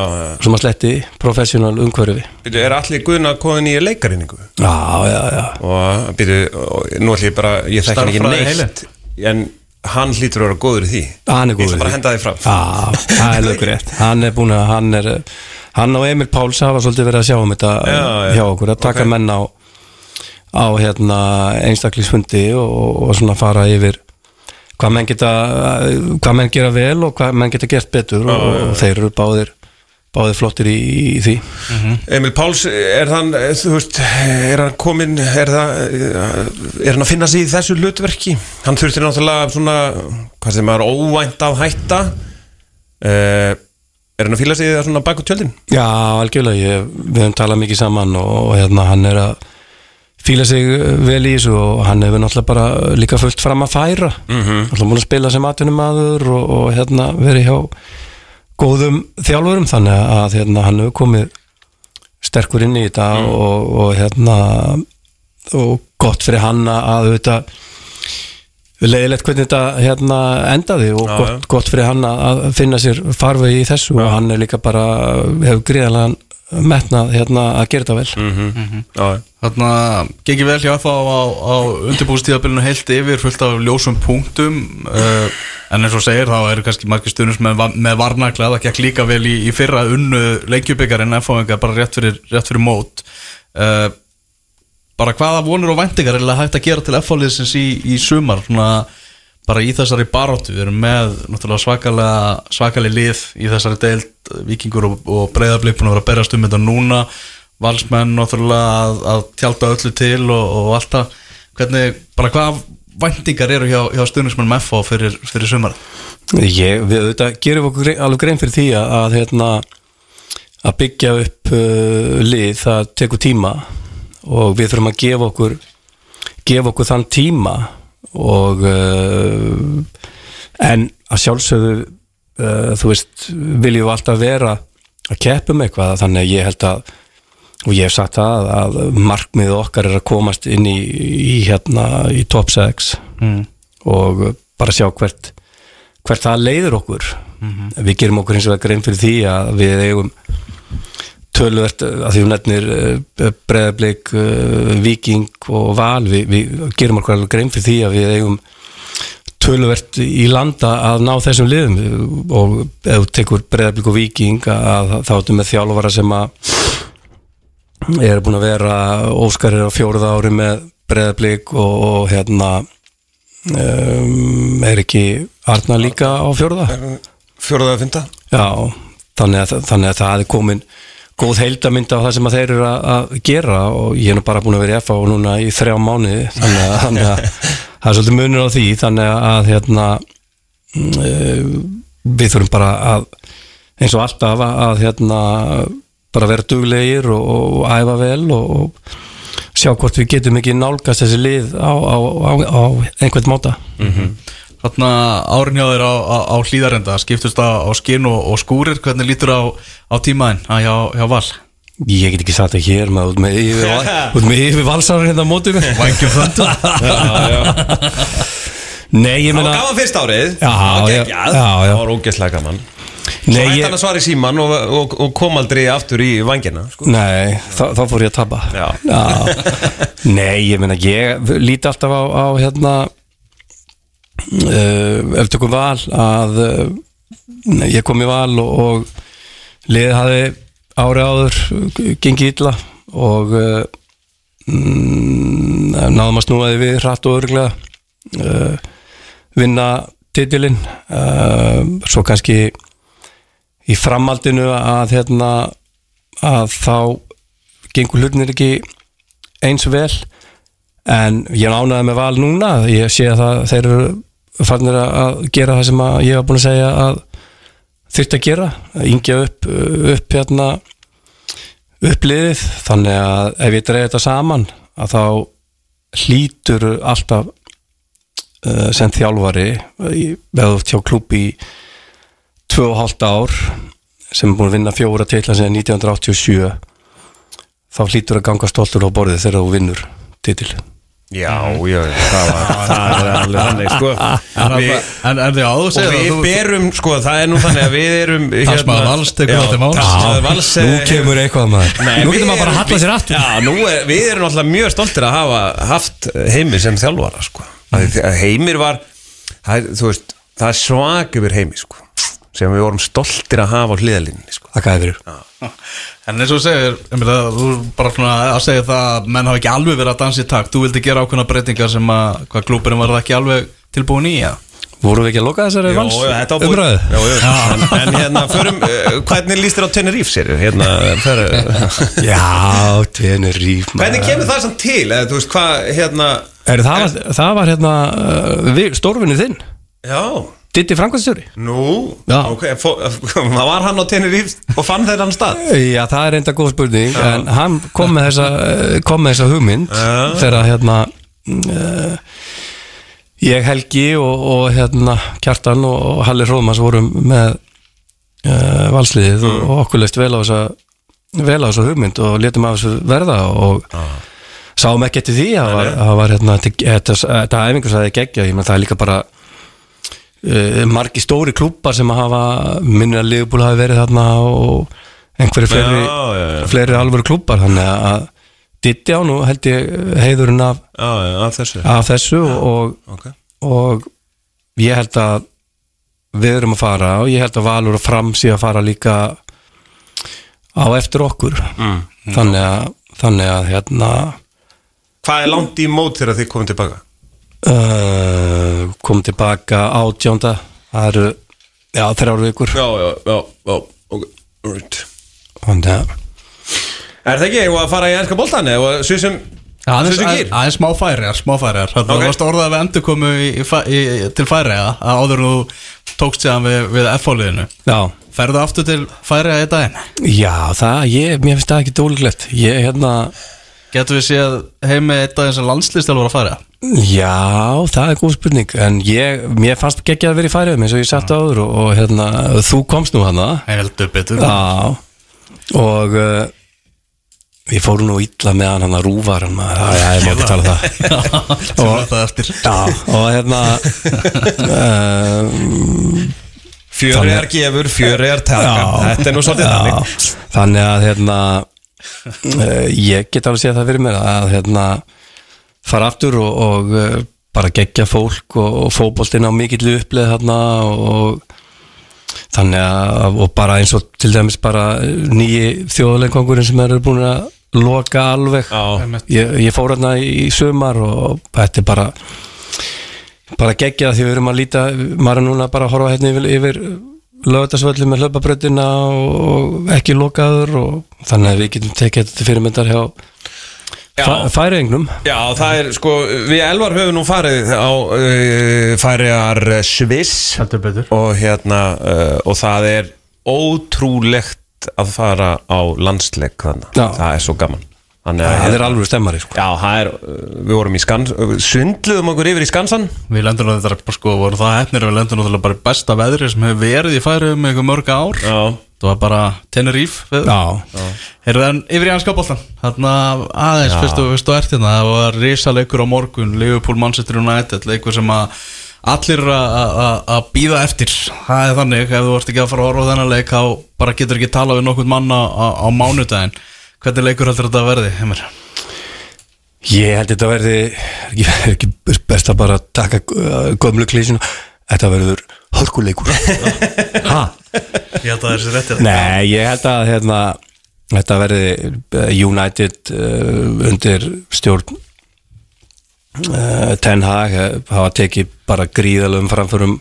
sem að sletti professional umhverfi. Er allir guðna koðin í leikarinningu Já, já, já. Og byrju, og nú ætlum ég bara ég hann ekki neitt en hann hlýtur að vera góður í því Hann er ég góður ætla í bara því. að henda því fram Já, það er lögur rétt Hann er búin að, hann er Hann og Emil Páls hafa svolítið verið að sjá um þetta Já, já. hjá okkur, að taka Ok. menn á á hérna einstaklingsfundi og, og svona fara yfir hvað menn geta hvað menn gera vel og hvað menn geta gert betur og, og þeir eru báðir báðir flottir í, í því. Emil Páls, er hann veist, er hann komin er, það, er hann að finna sig í þessu hlutverki? Hann þurfti náttúrulega svona hvað sem er óvænt að hætta. Uh, Er hann að fíla sig það svona bak út tjöldin? Já, algjörlega, ég, við höfum talað mikið saman og, og hérna, hann er að fíla sig vel í þessu og hann hefur náttúrulega bara líka fullt fram að færa. Mm -hmm. náttúrulega búin að spila sem atvinnumadur og, og hérna verið hjá góðum þjálfurum þannig að hérna, hann hefur komið sterkur inn í þetta og, og hérna og gott fyrir hann að auðvitað leiðilegt hvernig þetta hérna endaði og Já, gott, gott fyrir hann að finna sér farvegi í þessu og hann er líka bara hefur gríðanlega metnað hérna að gera þetta vel. Mm. Já, Þarna gengið vel hjá FA á, á, á undirbústíðabilinu heilt yfir fullt af ljósum punktum uh, en eins og segir þá eru kannski margir stundins með, með varnagla það gekk líka vel í, í fyrra unnu lengjubikar en FA bara rétt fyrir, rétt fyrir mót. Uh, bara hvaða vonur og væntingar er hægt að gera til FA-liðsins í, í sumar svona bara í þessari baróttu, við erum með svakalega, svakalega lið í þessari deild, vikingur og, og breyðablið búin að vera að berast um þetta núna. Valsmenn að, að tjálta öllu til og, og allt það. Hvernig, bara hvaða væntingar eru hjá, hjá stuðnismennum FH fyrir, fyrir sumar? Ég, við auðvitað gerum okkur alveg grein fyrir því að, að hérna að byggja upp uh, lið það tekur tíma og við þurfum að gefa okkur gefa okkur þann tíma og uh, en að sjálfsögðu uh, þú veist, viljum við alltaf vera að keppum eitthvað. Þannig að ég held að og ég hef sagt það að markmið okkar er að komast inn í, í hérna í top 6 mm. og bara sjá hvert hvert það leiður okkur. Við gerum okkur eins og grein fyrir því að við eigum tölvert að því við nefnir breðablik, viking og val. Við, við gerum okkur grein fyrir því að við eigum tölvert í landa að ná þessum liðum. Og ef þú tekur breðablik og viking að þá ertu með þjálfara sem að er búin að vera Óskar er á fjóruða ári með breðablik og, og hérna um, er ekki Arna líka á fjóruða Fjóraða að fynda já, þannig að, þannig að það er komin góð heildamynd á það sem að þeir eru að, að gera og ég er nú bara búin að vera í FA og núna í þrjá mánuði þannig að, þannig að það er svolítið munur á því þannig að hérna uh, við þurfum bara að eins og alltaf að, að hérna bara vera duglegir og, og æfa vel og, og sjá hvort við getum ekki nálgast þessi lið á, á, á, á einhvern móta Þarna árin hjá þér á, á, á hlýðarenda skiptust á, á skinn og, og skúrir hvernig lítur á, á tímaðin hjá, hjá Val? Ég get ekki satt ekki hér maður með yfir, valsar hérna á móti mig Vængjum föndu Nei, ég Það var gaman fyrst árið. Já, Það var já, geggjað. já, já. Það var ógeðslega gaman. Svo Nei, hætti ég, hann að svara í síman og, og, og kom aldrei aftur í vangina sko. nei þá, þá fór ég að tapa. Já. Nei, ég meina ég líti alltaf á, á hérna ef tökum val að uh, ég kom í val og, og liðið hafi ári áður gengið illa og uh, mm, náðum að snúa því við hratt og örglega uh, vinna titilinn uh, svo kannski í framaldinu að hérna að þá gengur hlutinir ekki eins vel. En ég nánaði með val núna ég sé að það, þeir eru farnir að gera það sem að ég var búin að segja að þurfti að gera að yngja upp, upp hérna uppliðið þannig að ef ég dreif þetta saman að þá hlýtur alltaf uh, sem þjálfari veðu hjá klúb í tvö og hálft ár sem er búin að vinna fjóra titla síðan 1987 þá hlýtur að ganga stoltur á borðið þegar þú vinnur titil Já, já, það, var, það er alveg þannig sko. við, En, en já, þú Og segir við það þú- berum, sko, það er nú þannig að við erum Talsmaður Vals tekur Já, það til máls. Vals Nú eh, kemur eitthvað maður Nei, Nú við getur maður bara að halla sér aftur Já, nú er, við erum alltaf mjög stoltir að hafa haft heimi sem þjálfara sko. að því að heimir var það er, þú veist, það er svag yfir heimi sko, sem við vorum stoltir að hafa á hliðalínni sko. Þakka þér fyrir. En eins og segir, Emil, að þú er bara svona að segja það að menn hafa ekki alveg verið að dansa í takt. Þú vildi gera ákveðna breytingar sem að hvað klúburinn var það ekki alveg tilbúin í ja? Vorum við ekki að loka þessari vals? Jó, en, en hérna, förum, uh, hvernig líst þér á Tenerife sér? Hérna, fer, Já, tvenur ríf hvernig kemur það samt til? Eða, veist, hvað, hérna Er, það, var, það var hérna uh, við- stórvinni þinn. Já, Ditti Frankvæmstjóri Nú, Já. ok, fó, var hann á Tenerife og fann þeir hann stað? Já, það er enda góð spurning en hann kom með þessa, eh, kom með þessa hugmynd Já. þegar hérna uh, ég Helgi og, og hérna Kjartan og, Halli Róðmans vorum með uh, valsliðið og, og okkur leist vel á þessa vel á þessa hugmynd og letum af þessu verða og sáum ekki eftir því var, það var hérna þetta, það er geggja, ég menn það er líka bara margi stóri klúpar sem að hafa minnir að Liverpool hafi verið þarna og einhverju fleiri, Já, já, já. fleiri alvöru klúpar þannig að Ditti á nú held ég heiðurinn af, af þessu af þessu og, Ok. og ég held að við erum að fara og ég held að Valur og Fram sé að fara líka á eftir okkur Mm. þannig að þannig að hérna Hvað er langt í mót þegar þið komum tilbaka? Uh, kom tilbaka átjánda það eru já, þrjár vikur Já, já, já, já ok, right. þannig að Er það ekki, ég var að fara í ennska boltan eða svisum Aðeins, svisum aðeins, gýr? aðeins smá færiðar, smá færiðar Þannig Ok. að varst orðað við endur komu í, í, til færiða að áður en þú tókst séðan við, við F-fóliðinu já, Ferðu aftur til færiða í daginn? já það, ég, mér finnst það ekki dólíklegt ég, hérna, Getum við séð heimi einn daginn sem landslýstelvar að færiða? já, það er góð spurning en ég, mér fannst ekki að vera í færið eins og ég satt áður og, og hérna, þú komst nú hana. Heldur betur. Já Og uh, Ég fór nú illa með hann hann að rúvar hann Já, já, ég má ekki tala um það. Sem er það eftir. Já, og hérna uh, Fjöri er gefur, fjöri er taka. Þetta er nú svolítið þannig. Þannig að hérna Ég get alveg séð það fyrir mér að hérna fara aftur og, og uh, bara gegja fólk og, og fótboltinn á mikill uppleið þarna og þannig að og bara eins og til dæmis bara nýji þjóðleikongurinn sem eru búin að loka alveg. Ég, ég fór hérna í sumar og þetta er bara bara gegja því við erum að líta maður er núna bara að horfa hérna yfir, yfir lögðarsvöldi með hlaupabröðina og, og ekki lokaður og þannig að við getum tekið þetta til fyrirmyndar hjá Já. færiðingnum Já, það er sko, við Elvar höfum nú farið á uh, færiðar Sviss. Heldur betur. Og hérna uh, og það er ótrúlegt að fara á landsleik þannig, það er svo gaman Þannig að það er alveg stemmari sko. Já, það er, við vorum í skans sundluðum okkur yfir í skansan. Við lendum á þetta bara sko, voru það hefnir að við lendum náttúrulega bara í besta veðri sem hefur verið í færiðum með einhver mörg ár. Já, Það var bara Tenerife veður. já, Heyrðu en yfir í anska boltan Þarna aðeins Já. fyrst og fyrst og ert hérna Það var risa leikur á morgun Liverpool Manchester United Leikur sem að allir að- að að býða eftir. Það er þannig Ef þú ert ekki að fara að horfa á þennan leik Þá bara getur ekki tala við nokkurn mann á, á, á mánudaginn Hvernig leikur heldur þetta að verði, Heimir? Ég held þetta verði er ekki, er ekki best að bara taka uh, gömlu klísinu Þetta verður hörkuleikur Ha? Ég held að þessi rétti Nei, ég held að hérna, þetta verði uh, United uh, undir stjórn uh, Ten Hag uh, hafa tekið bara gríðalöfum framförum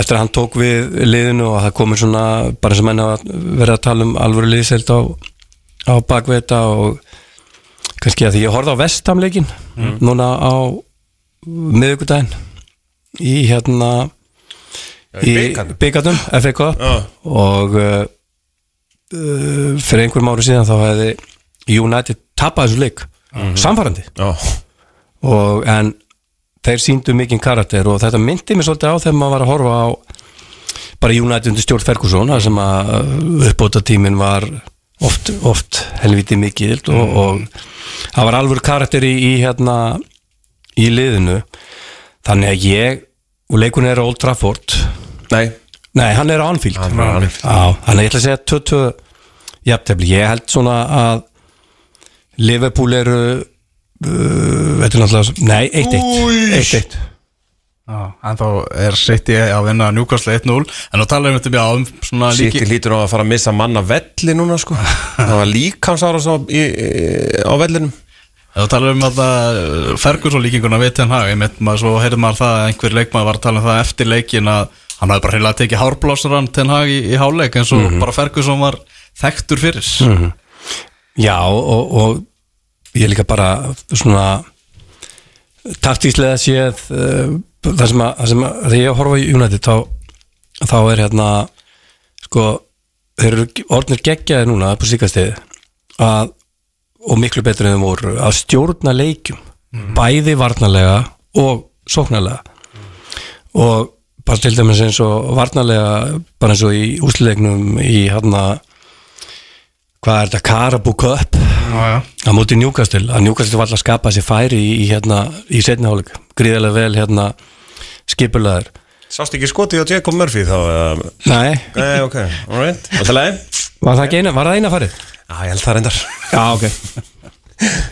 eftir að hann tók við liðinu og það komið svona bara sem henni að vera að tala um alvöru liðselt á, á bakveita og kannski að því ég horfði á vestamleikin núna á miðvikudaginn í hérna í bikarnum. byggarnum FA Cup. Já. og uh, uh, fyrir einhverjum ári síðan þá hefði United tapað þessu leik samfærandi já, og en þeir síndu mikinn karakter og þetta myndi mér svolítið á þegar maður var að horfa á bara United undir stjórn Ferguson sem að uppbóta tíminn var oft, oft helviti mikið og, og það var alveg karakter í, í hérna í liðinu. Þannig að ég og leikunni er Old Trafford. Nei. Nei, hann er Anfield. Hann er Anfield. Þannig að ég ætla að segja 22 jafntefli, ég held svona að Liverpool eru uh, er náttúrulega nei, 1-1 1-1 Já, en þá er City að vinna Newcastle 1-0 en þá tala um þetta á um líki hlýtur á að fara að missa manna velli núna sko. Það var líkans ára svo í, í, á vellinum. Þá tala um þetta Ferguson líkinguna við maður svo heyrði maður það að einhver leikmaður var að tala um það eftir leikin að hann hafði bara hreinlega tekið hárblássaran Ten Hag í, í háleik eins og bara Ferguson var þekktur fyrir. Já, og, og ég líka bara svona taktíslega séð uh, það sem að, það sem að þegar ég horfa í United þá, þá er hérna sko þeir eru orðnir geggjaði núna på síkastið að og miklu betur en þeim voru að stjórna leikjum bæði varnarlega og sóknarlega. Og bara til dæmis eins og varnarlega bara eins og í úsleiknum í hérna hvað er þetta, Já, já á móti Newcastle, að Newcastle var alltaf að skapa sér færi í, hérna, í setniháleik gríðarlega vel hérna skipulaður Sást ekki skotið á Jacob Murphy þá? eða? Nei, Nei, ok, alright Alltaf leið? var það eina, var það eina farið? Já, ég held það reyndar Já, ok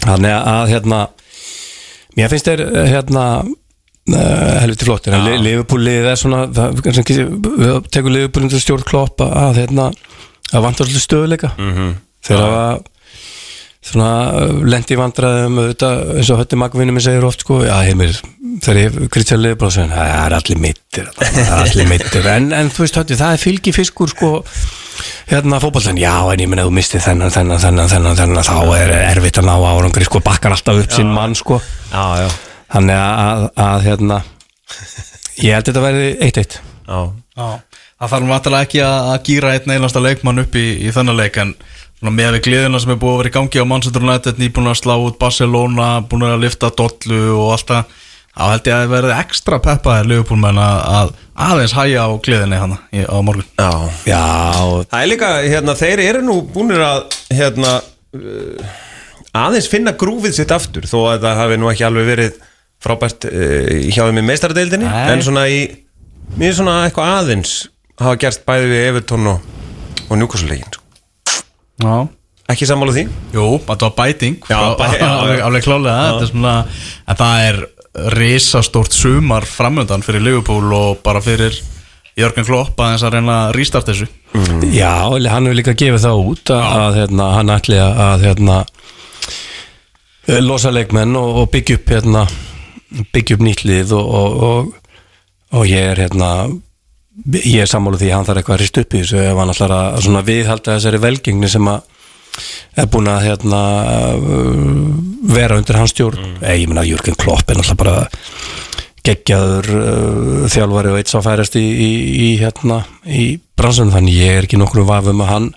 Þannig að hérna mér finnst þeir eh, hérna uh, helviti flottir, en Li- Liverpool liðið er svona, það, kannski, við tekur Liverpool undir stjórn klopp að hérna að vantar alltaf stöðuleika mm -hmm. þegar að lendi í vandræðum auðvitað, eins og hötti magvinni mér segir oft sko, já heimir, þegar ég Leifbrá segir, það er allir mittir það er allir mittir, en, en þú veist hötti það er fylgi fiskur sko hérna fótboltan, já en ég menn að þú misti þennan þennan, þennan, þennan, þennan, þá er erfitt að ná árangri, sko, bakkar alltaf upp sinn mann sko, Já, já. Þannig að, að hérna ég held þetta verði eitt eitt. Já, Já, það þarf náttúrulega ekki að, að gýra einn einasta leikmann upp í, í þennan leik en svona með við gleðina sem er búið að vera í gangi á Manchester United, nýbúin að slá út Barcelona, búin að lifta dollu og allt það, þá held ég að það verði ekstra peppaðir Liverpoolmenn að, að aðeins hæja á gleðinni hana í, á morgun já já, Það er líka, hérna, þeir eru nú búinir að, hérna, uh, aðeins finna grúfið sitt aftur þó að það hafi nú ekki alveg verið frábært uh, hjá þeim í meistaradeildinni Nei. en svona í, mér er svona eitthvað aðeins hafa gerst bæði við Everton og, og Newcastle-leikin sko. Já. Ekki sammála því? Jú, þetta var bæting. Alveg, klálega þetta er svona, en það er risastórt sumar framöndan fyrir Liverpool og bara fyrir Jörgen Klopp aðeins að reyna að rístart þessu. Já, hann hefur líka gefið það út að, að hérna, hann ætli að, að hérna, eh, losa leikmenn og, og byggja upp hérna, byggja upp nýtt lið og, og, og, og ég er hérna ég er sammála því að hann þarf eitthvað að rist upp í þessu ef hann ætlar að svona viðhalda þessari velgengni sem að er búin að hérna, uh, vera undir hans stjórn. Mm. ég meina Jörgen Klopp er náttúrulega bara geggjaður uh, þjálfari og eitt sá færast í, í, í hérna í bransunum þannig ég er ekki nokkur um vafum að hann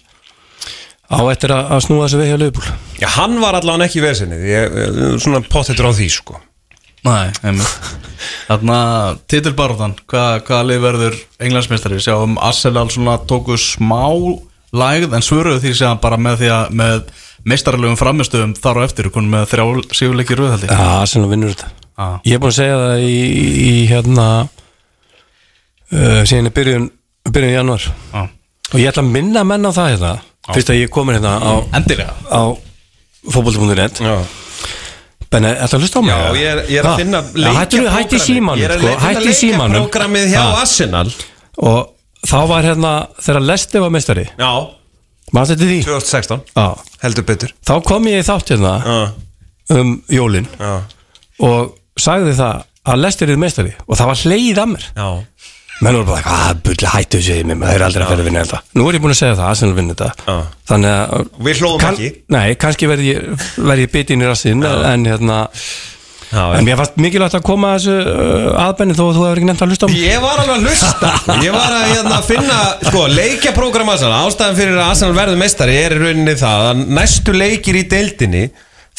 á eftir að, að snúa þessu við hjá Leifbúl Já, hann var allavega ekki í vesinni. Ég, ég, svona pottetur á því sko Nei, einmitt. Þarna, titilbaróttan hvað, hvaða lið verður englandsmeistari? Sjáum Arsenal svona tóku smá lægð en svöruðu því séðan bara með því að með meistarlegum framistöðum þar á eftir konum með þrjá sífuleiki rauðhaldi Já, Arsenal vinnur þetta. Já. Ég er búin að segja það í, í hérna uh, síðan í byrjun byrjun í januar Já. og ég ætla að minna menn á það hérna fyrst að ég komin hérna á, Endilega. á fótbolti.net Já Benni, ætla að hlusta á mig? Já, ég er, ég er að finna hættu í símanum er sko, í símanum. leikjaprogrammið hjá Ha. Arsenal. Og þá var hérna þegar Lesti var meistari. Já, maður þetta því? 2016 Já. Heldur betur. Þá kom ég í þátt hérna Já, um jólin. Já, og sagði það að Lesti er meistari. Og það var hleið að mér. Já menn voru bara, hvað, bulli hættu þessu í mig maður er aldrei að fyrir að vinna þetta. Nú er ég búin að segja það, Arsenal vinna þetta. Já. þannig að Við hlóðum ekki. nei, kannski verði ég, verð ég bitinn í rassinn en hérna Já, en mér fannst mikilvægt að koma að þessu uh, aðbenni þó að þú hefur ekki nefnt að hlusta á mig. Ég var alveg að hlusta. Ég var að hérna, finna sko, leikjaprógram Arsenal. Ástæðan fyrir að Arsenal verður meistari er í rauninni það að næstu leikir í deildinni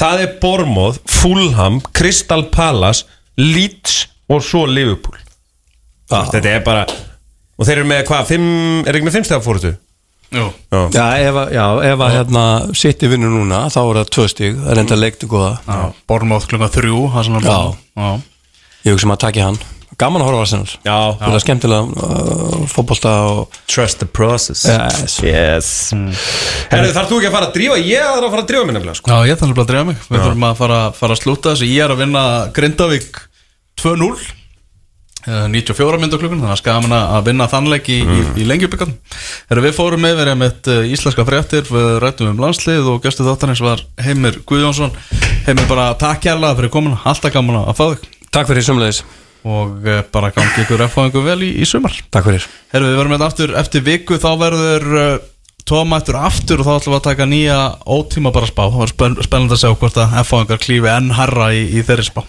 það er Bormóð, Fulham Crystal Palace, Leeds og svo Liverpool Já. Þetta er bara og þeir eru með hvað, fimm, er ekki með fimmstega fóruðu? Jú. Já, ef, að- já, ef að hérna sitt í vinnu núna, þá er það tvö stíg það er enda leiktu góða. Já, Bormóð klunga þrjú það er Já. Já. ég hugsa maður að taki hann. Gaman að horfa á Arsenal. Já, það er skemmtilega uh, fótbolta og Trust the process. Yes. Yes. Herðu, þarf þú ekki að fara að drífa? Ég þarf að fara að drífa minna sko. Já, ég þarf bara að drefa mig. Við þurfum að fara, fara að slúta þessu. Ég er að vinna Grindavík 2-0 eh, 94 myndu klukkun Þannig að skaman að vinna þannleik í, í, í lengjubikkan við fórum með verið með uh, íslenska fréttir Við rættum um landslið og gæstu þáttarins var Heimir Guðjónsson. Heimir bara takk kærlega fyrir komin Alltaf gaman að fá þig. Takk fyrir sumleðis Og uh, bara gangi ykkur ykkur vel í, í sumar. Takk fyrir. Herru, við verðum með aftur eftir viku þá verður uh, tómættur aftur og þá ætlum við að taka nýja ótíma bara spá. Það var spenn, spennandi að sjá hvort að F-fáingar klífi enn herra í, í þeirri spá.